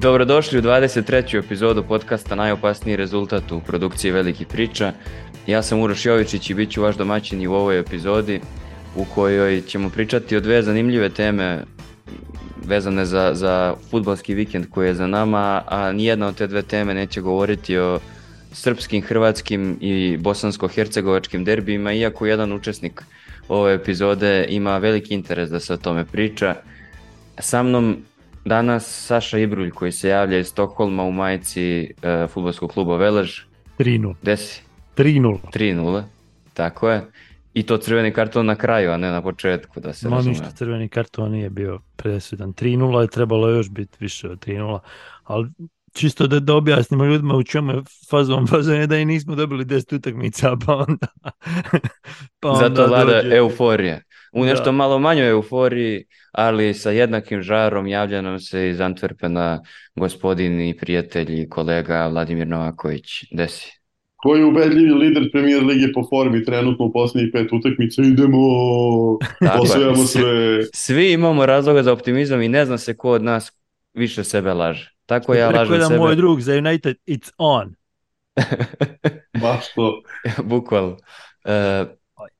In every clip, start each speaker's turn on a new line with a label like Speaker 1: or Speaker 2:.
Speaker 1: Dobrodošli u 23. epizodu podcasta Najopasniji rezultat u produkciji velikih priča. Ja sam Uroš Jovičić i bit ću vaš domaćin i u ovoj epizodi u kojoj ćemo pričati o dve zanimljive teme vezane za, za futbalski vikend koji je za nama, a nijedna od te dve teme neće govoriti o srpskim, hrvatskim i bosansko-hercegovačkim derbijima, iako jedan učesnik ove epizode ima veliki interes da se o tome priča. Sa mnom danas Saša Ibrulj koji se javlja iz Stokholma u majici uh, futbolskog kluba Velež.
Speaker 2: 3-0.
Speaker 1: Gde si?
Speaker 2: 3-0.
Speaker 1: 3-0, tako je. I to crveni karton na kraju, a ne na početku, da se
Speaker 2: Ma
Speaker 1: razume.
Speaker 2: ništa, crveni karton nije bio presudan. 3-0 je trebalo još biti više od 3-0, ali čisto da, da objasnimo ljudima u čemu je fazon. Fazon je da i nismo dobili 10 utakmica, pa onda... pa onda
Speaker 1: Zato vlada
Speaker 2: dođe-
Speaker 1: euforija. U nešto
Speaker 2: Da.
Speaker 1: malo manjoj euforiji, ali sa jednakim žarom javlja nam se iz Antwerpena gospodin i prijatelj i kolega Vladimir Novaković. Desi.
Speaker 3: Koji je ubedljivi lider premijer lige po formi trenutno u posljednjih pet utakmica? Idemo!
Speaker 1: Je. Svi-
Speaker 3: sve!
Speaker 1: Svi imamo razloga za optimizam i ne zna se ko od nas više sebe laže. Tako ja
Speaker 2: Rekao
Speaker 1: lažem sebe.
Speaker 2: moj drug za United, it's on.
Speaker 3: Baš to.
Speaker 1: Bukvalno. E,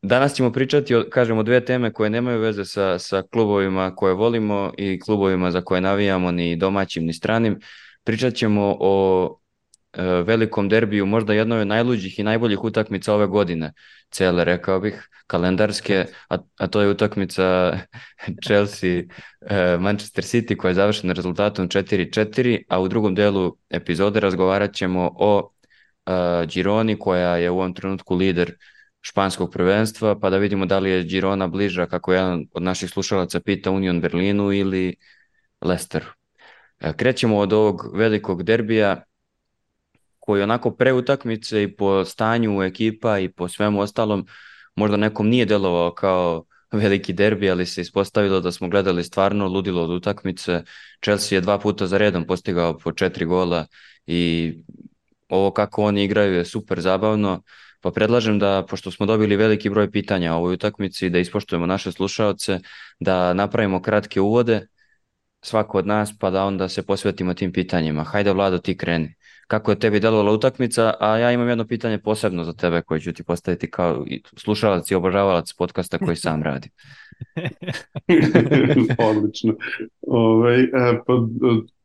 Speaker 1: danas ćemo pričati, o, kažemo, dve teme koje nemaju veze sa, sa klubovima koje volimo i klubovima za koje navijamo, ni domaćim ni stranim. Pričat ćemo o e, velikom derbiju, možda jednoj od najluđih i najboljih utakmica ove godine, cele, rekao bih, kalendarske, a, a to je utakmica Chelsea e, Manchester City koja je završena rezultatom 4-4, a u drugom delu epizode razgovarat ćemo o uh, Gironi koja je u ovom trenutku lider španskog prvenstva, pa da vidimo da li je Girona bliža, kako jedan od naših slušalaca pita, Union Berlinu ili Leicesteru. E, Krećemo od ovog velikog derbija koji onako pre utakmice i po stanju ekipa i po svemu ostalom možda nekom nije delovao kao veliki derbi, ali se ispostavilo da smo gledali stvarno ludilo od utakmice. Chelsea je dva puta za redom postigao po četiri gola i ovo kako oni igraju je super zabavno, pa predlažem da, pošto smo dobili veliki broj pitanja o ovoj utakmici, da ispoštujemo naše slušaoce, da napravimo kratke uvode, svako od nas, pa da onda se posvetimo tim pitanjima. Hajde, Vlado, ti kreni. Kako je tebi delovala utakmica, a ja imam jedno pitanje posebno za tebe koje ću ti postaviti kao slušalac i obožavalac podcasta koji sam radi.
Speaker 3: Odlično. Ove, e, pa, e,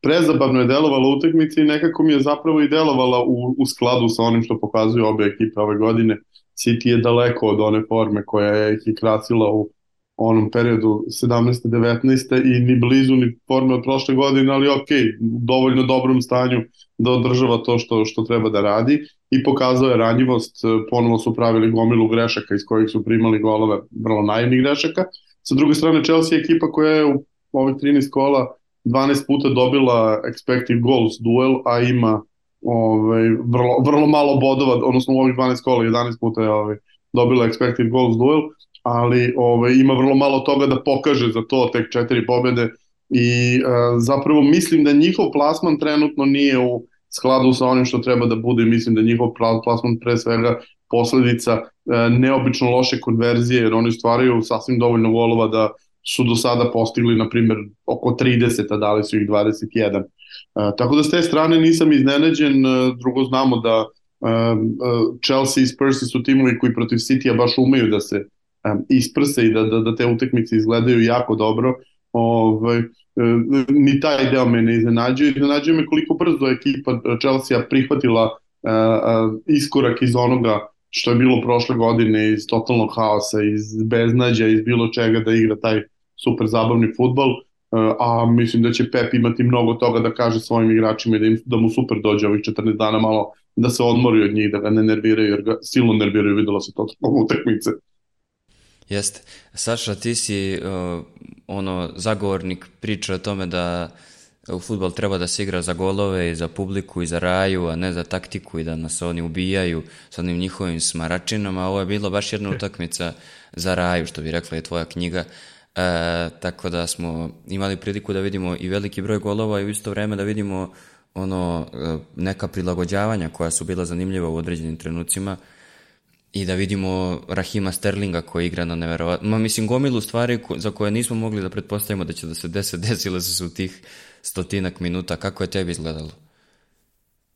Speaker 3: prezabavno je delovala utakmica i nekako mi je zapravo i delovala u, u skladu sa onim što pokazuju obe ekipe ove godine. City je daleko od one forme koja je ih krasila u onom periodu 17. 19. i ni blizu ni forme od prošle godine, ali ok, dovoljno dobrom stanju da održava to što, što treba da radi i pokazao je ranjivost, e, ponovo su pravili gomilu grešaka iz kojih su primali golove, vrlo naivnih grešaka. Sa druge strane, Chelsea je ekipa koja je u ovih 13 kola 12 puta dobila expected goals duel, a ima ovaj, vrlo, vrlo malo bodova, odnosno u ovih 12 kola 11 puta je ovaj, dobila expected goals duel, ali ovaj, ima vrlo malo toga da pokaže za to, tek četiri pobede i e, zapravo mislim da njihov plasman trenutno nije u skladu sa onim što treba da bude mislim da njihov pla- plasman pre svega posledica e, neobično loše konverzije jer oni stvaraju sasvim dovoljno golova da su do sada postigli na primjer oko 30, a dali su ih 21. E, tako da s te strane nisam iznenađen, e, drugo znamo da Chelsea i Spurs su timovi koji protiv City-a baš umeju da se isprse i da, da, da te utakmice izgledaju jako dobro. Ovaj, e, ni taj deo me ne iznenađuje. Iznenađuje me koliko brzo ekipa Chelsea prihvatila iskorak iz onoga što je bilo prošle godine iz totalnog haosa, iz beznađa, iz bilo čega da igra taj super zabavni futbol. Uh, a mislim da će Pep imati mnogo toga da kaže svojim igračima i da, im, da mu super dođe ovih 14 dana malo da se odmori od njih, da ga ne nerviraju, jer ga silno nerviraju, videlo se to tokom utakmice.
Speaker 1: Jeste. Saša, ti si uh, ono zagovornik priče o tome da u futbol treba da se igra za golove i za publiku i za raju, a ne za taktiku i da nas oni ubijaju sa onim njihovim smaračinama. Ovo je bilo baš jedna utakmica za raju, što bi rekla je tvoja knjiga. E, tako da smo imali priliku da vidimo i veliki broj golova i u isto vreme da vidimo ono e, neka prilagođavanja koja su bila zanimljiva u određenim trenucima i da vidimo Rahima Sterlinga koji igra na neverovatno, ma mislim gomilu stvari za koje nismo mogli da pretpostavimo da će da se dese, desile su se u tih stotinak minuta. Kako je tebi izgledalo?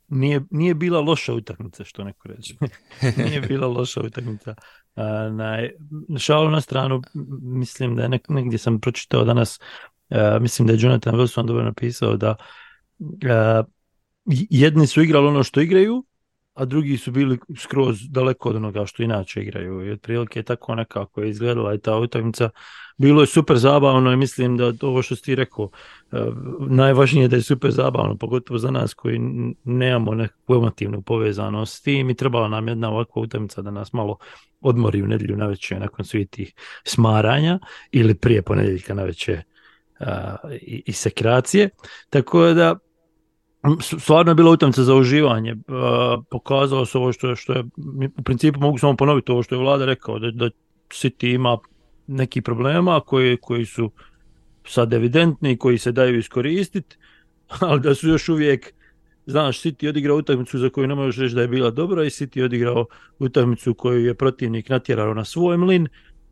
Speaker 2: Nije, nije bila loša utakmica, što neko reče. nije bila loša utakmica. Na, šalu na stranu, mislim da je nek, negdje sam pročitao danas, a, mislim da je Jonathan Wilson dobro napisao da a, jedni su igrali ono što igraju, a drugi su bili skroz daleko od onoga što inače igraju i otprilike tako nekako je izgledala i ta utakmica. Bilo je super zabavno i mislim da ovo što si ti rekao, e, najvažnije je da je super zabavno, pogotovo za nas koji nemamo nekakvu emotivnu povezanost s tim i trebala nam jedna ovakva utakmica da nas malo odmori u nedjelju navečer nakon svih tih smaranja ili prije ponedjeljka navečer uh, i, i sekracije. Tako da stvarno je bila utakmica za uživanje. Uh, pokazalo se ovo što je, što je, u principu mogu samo ponoviti ovo što je vlada rekao, da, da City ima neki problema koji, koji su sad evidentni, koji se daju iskoristiti, ali da su još uvijek znaš, City odigrao utakmicu za koju ne možeš reći da je bila dobra i City odigrao utakmicu koju je protivnik natjerao na svoj mlin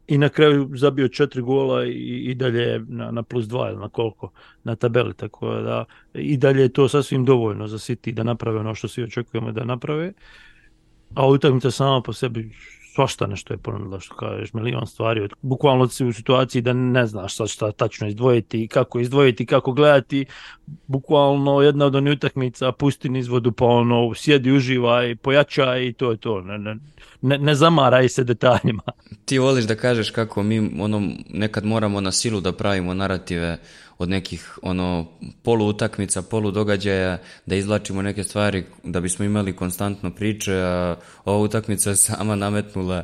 Speaker 2: i na kraju zabio četiri gola i, i dalje na, na plus dva ili na koliko na tabeli, tako da i dalje je to sasvim dovoljno za City da naprave ono što svi očekujemo da naprave. A utakmica sama po sebi svašta nešto je ponudila, što kažeš, milion stvari. Bukvalno si u situaciji da ne znaš sad šta tačno izdvojiti, kako izdvojiti, kako gledati. Bukvalno jedna od onih utakmica, pusti nizvodu, pa ono, sjedi, uživaj, pojačaj i to je to. Ne, ne, ne, ne zamaraj se detaljima.
Speaker 1: Ti voliš da kažeš kako mi ono, nekad moramo na silu da pravimo narative od nekih ono polu utakmica, polu događaja, da izlačimo neke stvari da bismo imali konstantno priče, a ova utakmica je sama nametnula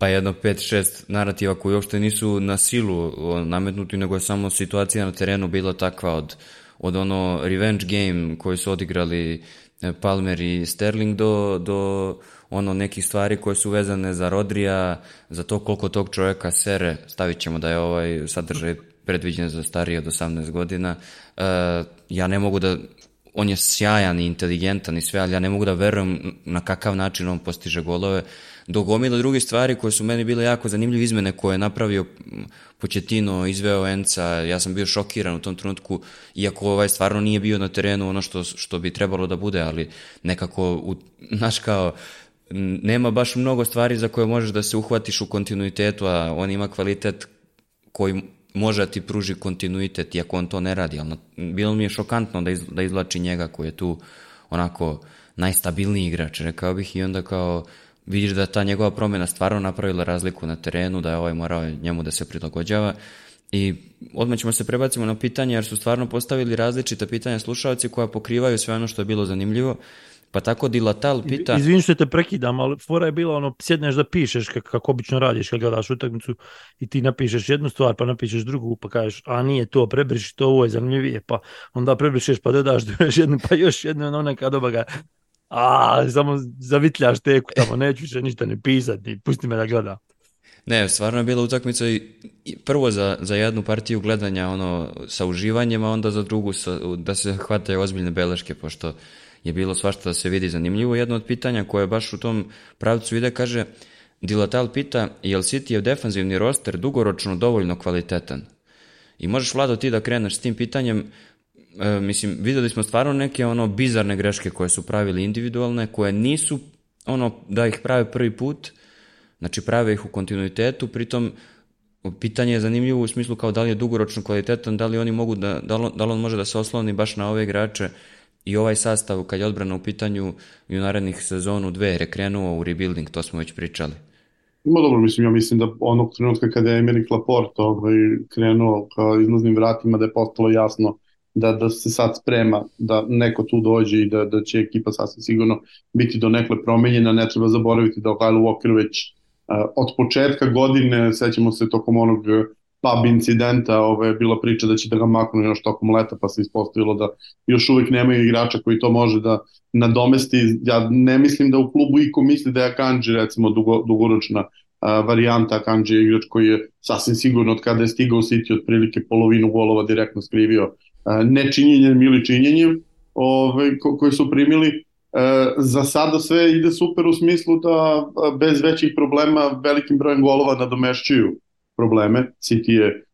Speaker 1: pa jedno 5-6 narativa koji uopšte nisu na silu nametnuti, nego je samo situacija na terenu bila takva od, od ono revenge game koji su odigrali e, Palmer i Sterling do, do ono nekih stvari koje su vezane za Rodrija, za to koliko tog čovjeka sere, stavit ćemo da je ovaj sadržaj predviđen za starije od 18 godina. Uh, ja ne mogu da, on je sjajan i inteligentan i sve, ali ja ne mogu da verujem na kakav način on postiže golove. Do gomila druge stvari koje su meni bile jako zanimljive izmene koje je napravio Početino, izveo Enca, ja sam bio šokiran u tom trenutku, iako ovaj stvarno nije bio na terenu ono što, što bi trebalo da bude, ali nekako, u, znaš kao, nema baš mnogo stvari za koje možeš da se uhvatiš u kontinuitetu, a on ima kvalitet koji može da ti pruži kontinuitet, iako on to ne radi, ali bilo mi je šokantno da, iz, da izlači njega koji je tu onako najstabilniji igrač, rekao bih, i onda kao vidiš da ta njegova promjena stvarno napravila razliku na terenu, da je ovaj morao njemu da se prilagođava i odmah ćemo se prebacimo na pitanje jer su stvarno postavili različita pitanja slušalci koja pokrivaju sve ono što je bilo zanimljivo. Pa tako Dilatal pita...
Speaker 2: Izvini što te prekidam, ali fora je bila ono, sjedneš da pišeš kako, kako obično radiš kad gledaš utakmicu i ti napišeš jednu stvar, pa napišeš drugu, pa kažeš, a nije to, prebriši to, ovo je zanimljivije, pa onda prebrišeš, pa dodaš još jednu, pa još jednu, ono neka doba ga, a, samo zavitljaš teku tamo, neću više ništa ne pisati, pusti me da gledam.
Speaker 1: Ne, stvarno je bila utakmica i prvo za, za jednu partiju gledanja ono sa uživanjem, a onda za drugu sa, da se hvataju ozbiljne beleške, pošto je bilo svašta da se vidi zanimljivo. Jedno od pitanja koje baš u tom pravcu ide kaže Dilatal pita, je li City defanzivni roster dugoročno dovoljno kvalitetan? I možeš, Vlado, ti da kreneš s tim pitanjem, e, mislim, videli smo stvarno neke ono bizarne greške koje su pravili individualne, koje nisu ono da ih prave prvi put, znači prave ih u kontinuitetu, pritom pitanje je zanimljivo u smislu kao da li je dugoročno kvalitetan, da li oni mogu da, da li, da li on može da se osloni baš na ove igrače i ovaj sastav kad je odbrana u pitanju i u narednih sezonu dve je krenuo u rebuilding, to smo već pričali.
Speaker 3: Ima dobro, mislim, ja mislim da onog trenutka kada je Emerick Laporte ovaj, krenuo ka izlaznim vratima da je postalo jasno da, da se sad sprema da neko tu dođe i da, da će ekipa sasvim sigurno biti do nekle promenjena, ne treba zaboraviti da Kyle Walker već uh, od početka godine, sećamo se tokom onog pub incidenta ove, je bila priča da će da ga maknu još tokom leta, pa se ispostavilo da još uvek nemaju igrača koji to može da nadomesti. Ja ne mislim da u klubu iko misli da je Akanji recimo dugo, dugoročna a, varijanta. Akanji je igrač koji je sasvim sigurno od kada je stigao u City otprilike polovinu golova direktno skrivio a, nečinjenjem ili činjenjem ove, ko, koji su primili za sada sve ide super u smislu da bez većih problema velikim brojem golova nadomešćuju probleme. City je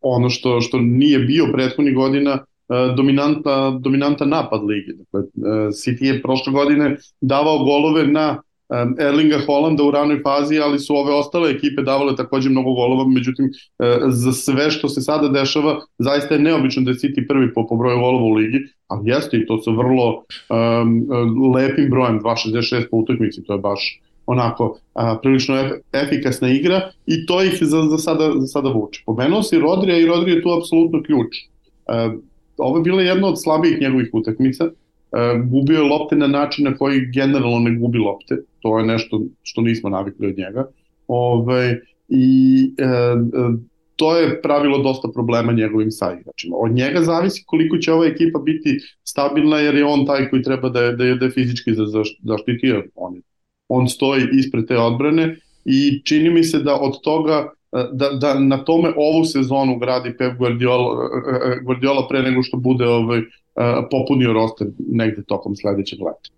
Speaker 3: ono što, što nije bio prethodnih godina dominantna, dominantan napad lige. Dakle, City je prošle godine davao golove na Erlinga Holanda u ranoj fazi, ali su ove ostale ekipe davale takođe mnogo golova, međutim e, za sve što se sada dešava, zaista je neobično da je City prvi po, po broju golova u ligi, ali jeste i to sa vrlo um, lepim brojem, 2.66 po utakmici, to je baš onako a, prilično ef, efikasna igra i to ih za, za, sada, za sada vuče. Pomenuo si Rodrija i Rodrija je tu apsolutno ključ. E, ovo je bila jedna od slabijih njegovih utakmica, E, gubio je lopte na način na koji generalno ne gubi lopte. To je nešto što nismo navikli od njega. Ove, I e, e, to je pravilo dosta problema njegovim saigračima. Od njega zavisi koliko će ova ekipa biti stabilna jer je on taj koji treba da je, da je, da je fizički zaštitio. On, on stoji ispred te odbrane i čini mi se da od toga da, da na tome ovu sezonu gradi Pep Guardiola, Guardiola pre nego što bude ovaj, popunio roster negde tokom sledećeg leta.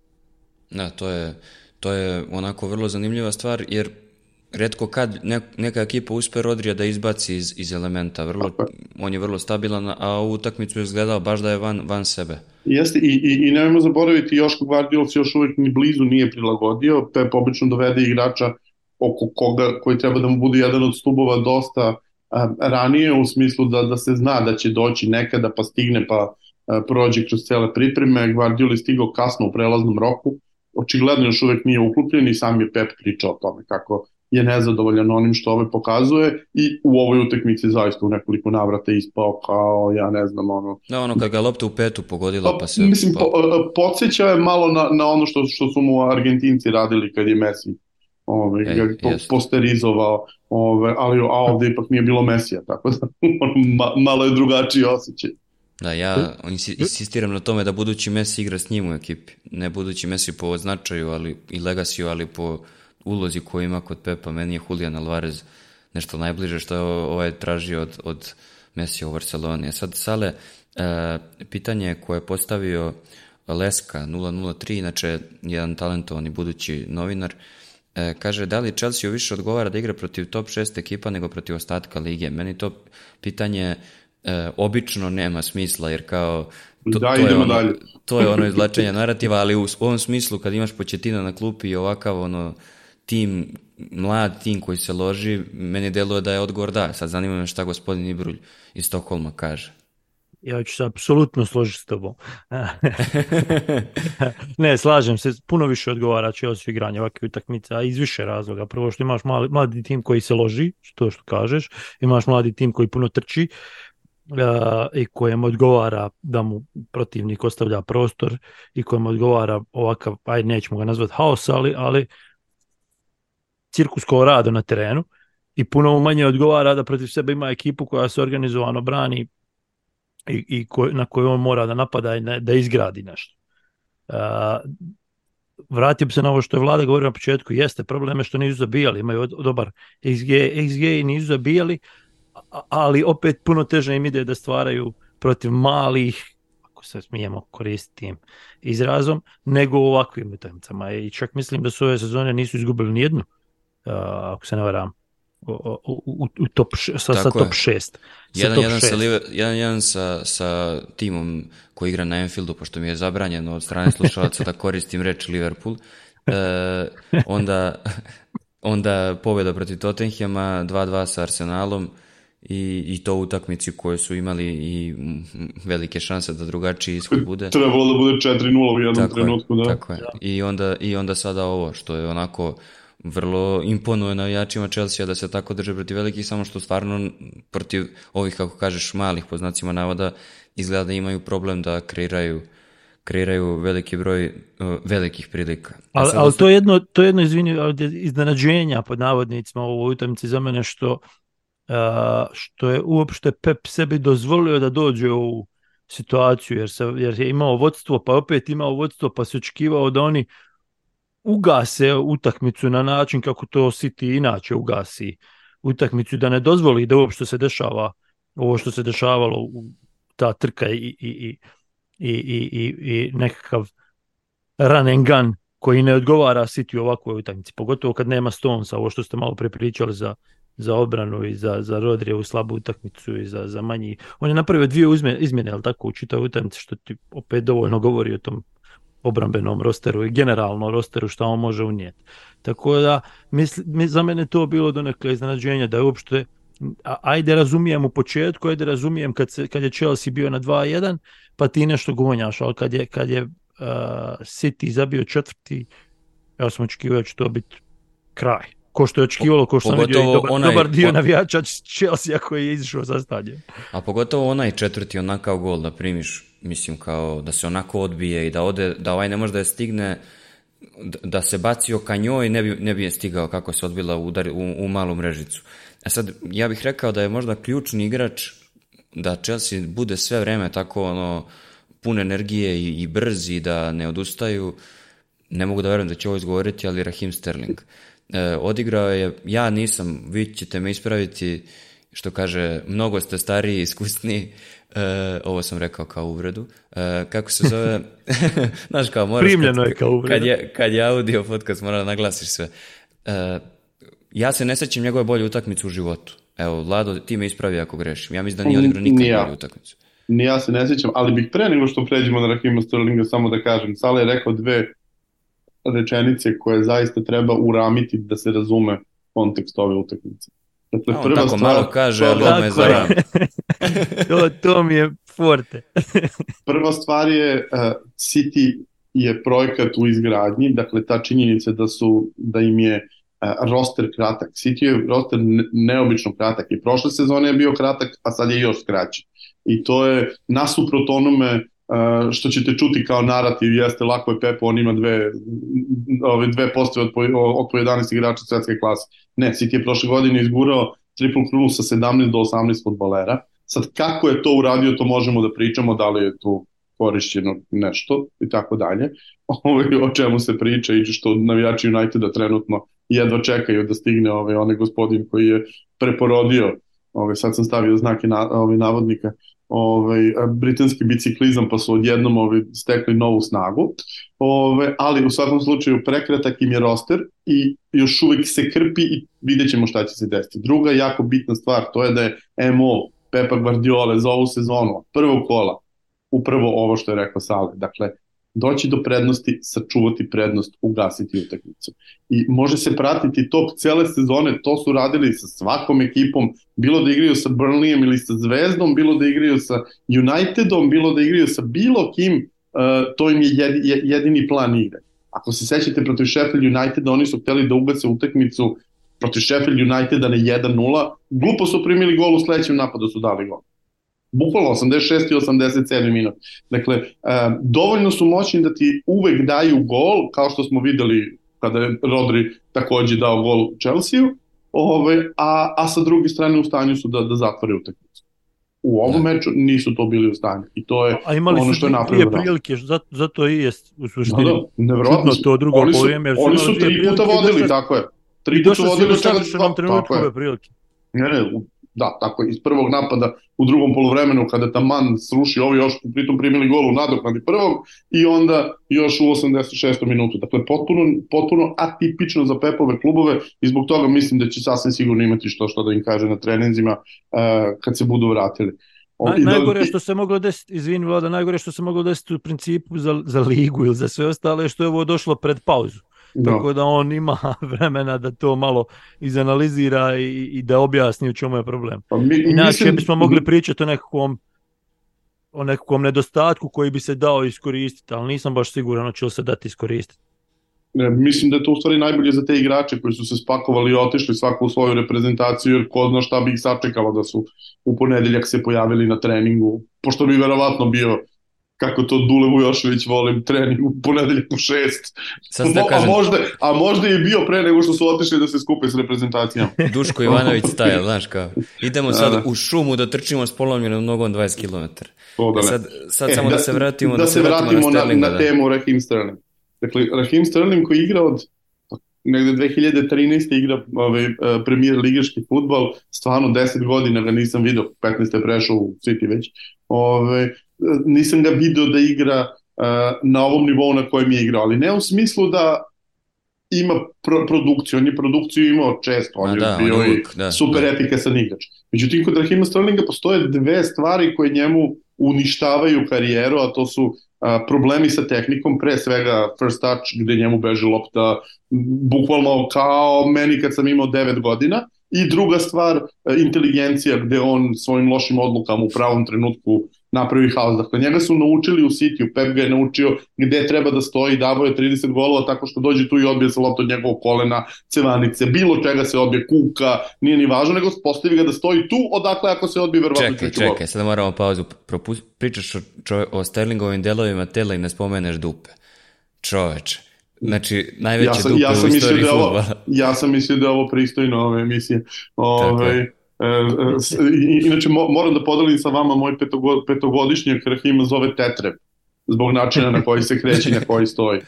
Speaker 1: Da, to je, to je onako vrlo zanimljiva stvar, jer redko kad ne, neka ekipa uspe Rodrija da izbaci iz, iz elementa, vrlo, on je vrlo stabilan, a u utakmicu je izgledao baš da je van, van sebe.
Speaker 3: Jeste, i, i, i nemojmo zaboraviti, Joško Guardiola se još uvijek ni blizu nije prilagodio, Pep obično dovede igrača oko koga, koji treba da mu bude jedan od stubova dosta a, ranije, u smislu da, da se zna da će doći nekada pa stigne pa prođe kroz cele pripreme, Guardiola je stigao kasno u prelaznom roku, očigledno još uvek nije uklupljen i sam je Pep pričao o tome kako je nezadovoljan onim što ove pokazuje i u ovoj utakmici zaista u nekoliko navrata ispao kao, ja ne znam, ono...
Speaker 1: Da, ono kad ga lopta u petu pogodila pa, pa se...
Speaker 3: Mislim, po, podsjeća je malo na, na ono što, što su mu Argentinci radili kad je Messi ove, e, ga po, posterizovao, ove, ali a ovde ipak nije bilo Mesija, tako da ma, malo je drugačiji osjećaj.
Speaker 1: Da, ja insistiram na tome da budući Messi igra s njim u ekipi. Ne budući Messi po značaju ali, i legasiju, ali po ulozi koju ima kod Pepa. Meni je Julian Alvarez nešto najbliže što je ovaj tražio od, od Messi u Barceloni. A sad, Sale, e, pitanje koje je postavio Leska 003, inače jedan talentovani budući novinar, e, kaže da li Chelsea više odgovara da igra protiv top 6 ekipa nego protiv ostatka lige. Meni to pitanje e, obično nema smisla, jer kao
Speaker 3: to, da, to, je ono, dalje.
Speaker 1: to je ono izlačenje narativa, ali u ovom smislu kad imaš početina na klupi i ovakav ono tim, mlad tim koji se loži, meni deluje da je odgovor da. Sad zanima me šta gospodin Ibrulj iz Stokholma kaže.
Speaker 2: Ja ću se apsolutno složiti s tobom. ne, slažem se, puno više odgovara Chelsea igranje ovakve utakmice, a iz više razloga. Prvo što imaš mali, mladi tim koji se loži, to što kažeš, imaš mladi tim koji puno trči, i kojem odgovara da mu protivnik ostavlja prostor i kojem odgovara ovakav, ajde nećemo ga nazvati haos, ali, ali cirkus ko rado na terenu i puno manje odgovara da protiv sebe ima ekipu koja se organizovano brani i, i ko, na koju on mora da napada i ne, da izgradi nešto. Uh, vratio bi se na ovo što je vlada govorio na početku, jeste probleme što nisu zabijali, imaju dobar XG, XG i nisu zabijali, ali opet puno teže im ide da stvaraju protiv malih, ako se smijemo koristiti izrazom, nego u ovakvim utakmicama. I čak mislim da su ove sezone nisu izgubili nijednu, ako se ne varam, u, u, u top, sa, sa top 6.
Speaker 1: Jedan, jedan, sa, jedan, jedan sa, sa timom koji igra na Enfieldu, pošto mi je zabranjeno od strane slušalaca da koristim reč Liverpool, e, onda, onda pobjeda protiv Tottenhama, 2-2 sa Arsenalom, i, i to utakmici koje su imali i velike šanse da drugačiji ishod bude.
Speaker 3: Trebalo da bude 4-0 u jednom tako trenutku,
Speaker 1: je, da. Tako je. I onda, I onda sada ovo, što je onako vrlo imponuje navijačima Chelsea da se tako drže protiv velikih, samo što stvarno protiv ovih, kako kažeš, malih po znacima navoda, izgleda da imaju problem da kreiraju kreiraju veliki broj uh, velikih prilika.
Speaker 2: Ali, ali to je jedno, to je jedno izvini, iznenađenja pod navodnicima u ovoj utakmici za mene što što je uopšte Pep sebi dozvolio da dođe u situaciju, jer, se, jer je imao vodstvo, pa opet imao vodstvo, pa se očekivao da oni ugase utakmicu na način kako to City inače ugasi utakmicu, da ne dozvoli da uopšte se dešava ovo što se dešavalo u ta trka i, i, i, i, i, i nekakav run and gun koji ne odgovara City ovakvoj utakmici, pogotovo kad nema Stonesa, ovo što ste malo prepričali za, za obranu i za, za Rodrije u slabu utakmicu i za, za manji. On je napravio dvije uzme, izmjene, ali tako, u čitavoj utakmici, što ti opet dovoljno govori o tom obrambenom rosteru i generalno rosteru što on može unijeti. Tako da, misli, za mene to bilo do neke iznenađenja da je uopšte ajde razumijem u početku, ajde razumijem kad, se, kad je Chelsea bio na 2-1, pa ti nešto gonjaš, ali kad je, kad je uh, City zabio četvrti, ja sam očekivao da će to biti kraj. Ko što je očekivalo, ko što sam vidio i dobar, onaj, dobar dio po... navijača Chelsea koji je izišao sa stadion.
Speaker 1: A pogotovo onaj četvrti onakav gol da primiš, mislim kao da se onako odbije i da ode, da ovaj ne može da je stigne, da se bacio ka njoj ne bi, ne bi je stigao kako se odbila udar, u, u malu mrežicu. A sad, ja bih rekao da je možda ključni igrač da Chelsea bude sve vreme tako ono, pun energije i, i brz i da ne odustaju. Ne mogu da verujem da će ovo izgovoriti, ali Rahim Sterling. E, odigrao je, ja nisam, vi ćete me ispraviti, što kaže, mnogo ste stariji i iskusni, e, ovo sam rekao kao uvredu, e, kako se zove, znaš kao moraš,
Speaker 2: Primljeno kad, je kao uvredu.
Speaker 1: Kad je, kad je audio podcast, mora da naglasiš sve. E, Ja se ne sećam njegove bolje utakmice u životu. Evo, Vlado, ti me ispravi ako grešim. Ja mislim da nije odigrao nikad ja. bolju utakmicu.
Speaker 3: Ni ja se ne sećam, ali bih pre nego što pređemo na Rahima Sterlinga samo da kažem. Sale je rekao dve rečenice koje zaista treba uramiti da se razume kontekst ove utakmice.
Speaker 1: Dakle, prva tako stvar, malo kaže, ali ono je za ram.
Speaker 2: to, to mi je forte.
Speaker 3: prva stvar je uh, City je projekat u izgradnji, dakle ta činjenica da su da im je roster kratak. City je roster neobično kratak i prošle sezone je bio kratak, a sad je još kraći. I to je nasuprot onome što ćete čuti kao narativ jeste lako je Pepo, on ima dve, ove dve postave od po, oko 11 igrača svetske klase. Ne, City je prošle godine izgurao triple krulu sa 17 do 18 futbolera. Sad kako je to uradio, to možemo da pričamo, da li je tu korišćeno nešto i tako dalje. O čemu se priča i što navijači Uniteda trenutno jedva čekaju da stigne ovaj, onaj gospodin koji je preporodio, ovaj, sad sam stavio znake na, ovaj, navodnika, ovaj, britanski biciklizam pa su odjednom ovaj, stekli novu snagu, ovaj, ali u svakom slučaju prekratak im je roster i još uvek se krpi i vidjet ćemo šta će se desiti. Druga jako bitna stvar, to je da je MO Pepa Guardiola za ovu sezonu, prvog kola, upravo ovo što je rekao Sale. Dakle, doći do prednosti, sačuvati prednost, ugasiti utakmicu. I može se pratiti tok cele sezone, to su radili sa svakom ekipom, bilo da igraju sa Burnleyem ili sa Zvezdom, bilo da igraju sa Unitedom, bilo da igraju sa bilo kim, uh, to im je jedini plan igre. Ako se sećate protiv Sheffield Uniteda, oni su hteli da ugase utakmicu protiv Sheffield Uniteda na 1-0, glupo su primili gol u sledećem napadu su dali gol bukvalno 86. i 87. minut. Dakle, uh, dovoljno su moćni da ti uvek daju gol, kao što smo videli kada je Rodri takođe dao gol Chelsea-u, ovaj, a, a sa druge strane u stanju su da, da zatvore utakmicu. U ovom da. meču nisu to bili u stanju i to je
Speaker 2: a imali
Speaker 3: ono što je napravio.
Speaker 2: Dvije prilike, zato, zato i jest u suštini. Da, da,
Speaker 3: nevjerojatno.
Speaker 2: to drugo
Speaker 3: oni su,
Speaker 2: povijeme.
Speaker 3: Oni su tri puta vodili, da tako je. Tri puta vodili, od čega
Speaker 2: dva, tako je. Prilike.
Speaker 3: Ne, ne, da, tako iz prvog napada u drugom polovremenu kada Taman sruši ovi još pritom primili gol u nadoknadi prvog i onda još u 86. minutu. Dakle, potpuno, potpuno atipično za Pepove klubove i zbog toga mislim da će sasvim sigurno imati što što da im kaže na treninzima uh, kad se budu vratili.
Speaker 2: Na, da, najgore što se moglo desiti, izvini Vlada, najgore što se moglo desiti u principu za, za ligu ili za sve ostale što je ovo došlo pred pauzu. Da. Tako da on ima vremena da to malo izanalizira i, i da objasni u čemu je problem. Pa mi, Inače mislim... bismo mogli pričati o nekakvom o nekakvom nedostatku koji bi se dao iskoristiti, ali nisam baš siguran će li se dati iskoristiti.
Speaker 3: Ne, mislim da je to u stvari najbolje za te igrače koji su se spakovali i otišli svako u svoju reprezentaciju, jer ko zna šta bi ih sačekalo da su u ponedeljak se pojavili na treningu, pošto bi verovatno bio kako to Dule Vujošević volim trening u ponedeljak u šest. Sad da kažem... a, možda, a možda je bio pre nego što su otišli da se skupe s reprezentacijom.
Speaker 1: Duško Ivanović style, znaš kao. Idemo sad da, da. u šumu da trčimo s polomljenom nogom 20 km. To da sad, sad e, samo da, da se vratimo,
Speaker 3: da, da se vratimo, na, na, na da. temu Rahim Sterling. Dakle, Rahim Sterling koji igra od negde 2013. igra ovaj, e, premier ligaški futbol, stvarno 10 godina ga nisam video, 15. je prešao u City već, ovaj, nisam ga video da igra na ovom nivou na kojem je igrao, ali ne u smislu da ima pro, produkciju, on je produkciju imao često, on
Speaker 1: Ma
Speaker 3: je
Speaker 1: da,
Speaker 3: bio
Speaker 1: on je uvijek, da,
Speaker 3: super
Speaker 1: da.
Speaker 3: efikasan igrač. Međutim, kod Rahima Sterlinga postoje dve stvari koje njemu uništavaju karijeru, a to su a, problemi sa tehnikom, pre svega first touch, gde njemu beže lopta bukvalno kao meni kad sam imao 9 godina, i druga stvar, e, inteligencija, gde on svojim lošim odlukama u pravom trenutku napravi haos. Dakle, njega su naučili u City, Pep ga je naučio gde treba da stoji, davo je 30 golova tako što dođe tu i odbije se lopta od njegovog kolena, cevanice, bilo čega se odbije, kuka, nije ni važno, nego postavi ga da stoji tu, odakle ako se odbije verovatno
Speaker 1: Čekaj,
Speaker 3: gol.
Speaker 1: čekaj, sada moramo pauzu. Propus, pričaš o, čove, o Sterlingovim delovima tela i ne spomeneš dupe. Čoveče. Znači, najveće
Speaker 3: Ja sam,
Speaker 1: dupe
Speaker 3: ja sam
Speaker 1: u istoriji
Speaker 3: da ovo, ja sam mislio da je ovo pristojno ove emisije. Ove,
Speaker 1: je.
Speaker 3: E, e, inače, mo, moram da podelim sa vama moj petogo, petogodišnjak Rahima zove Tetreb, zbog načina na koji se kreće na koji stoji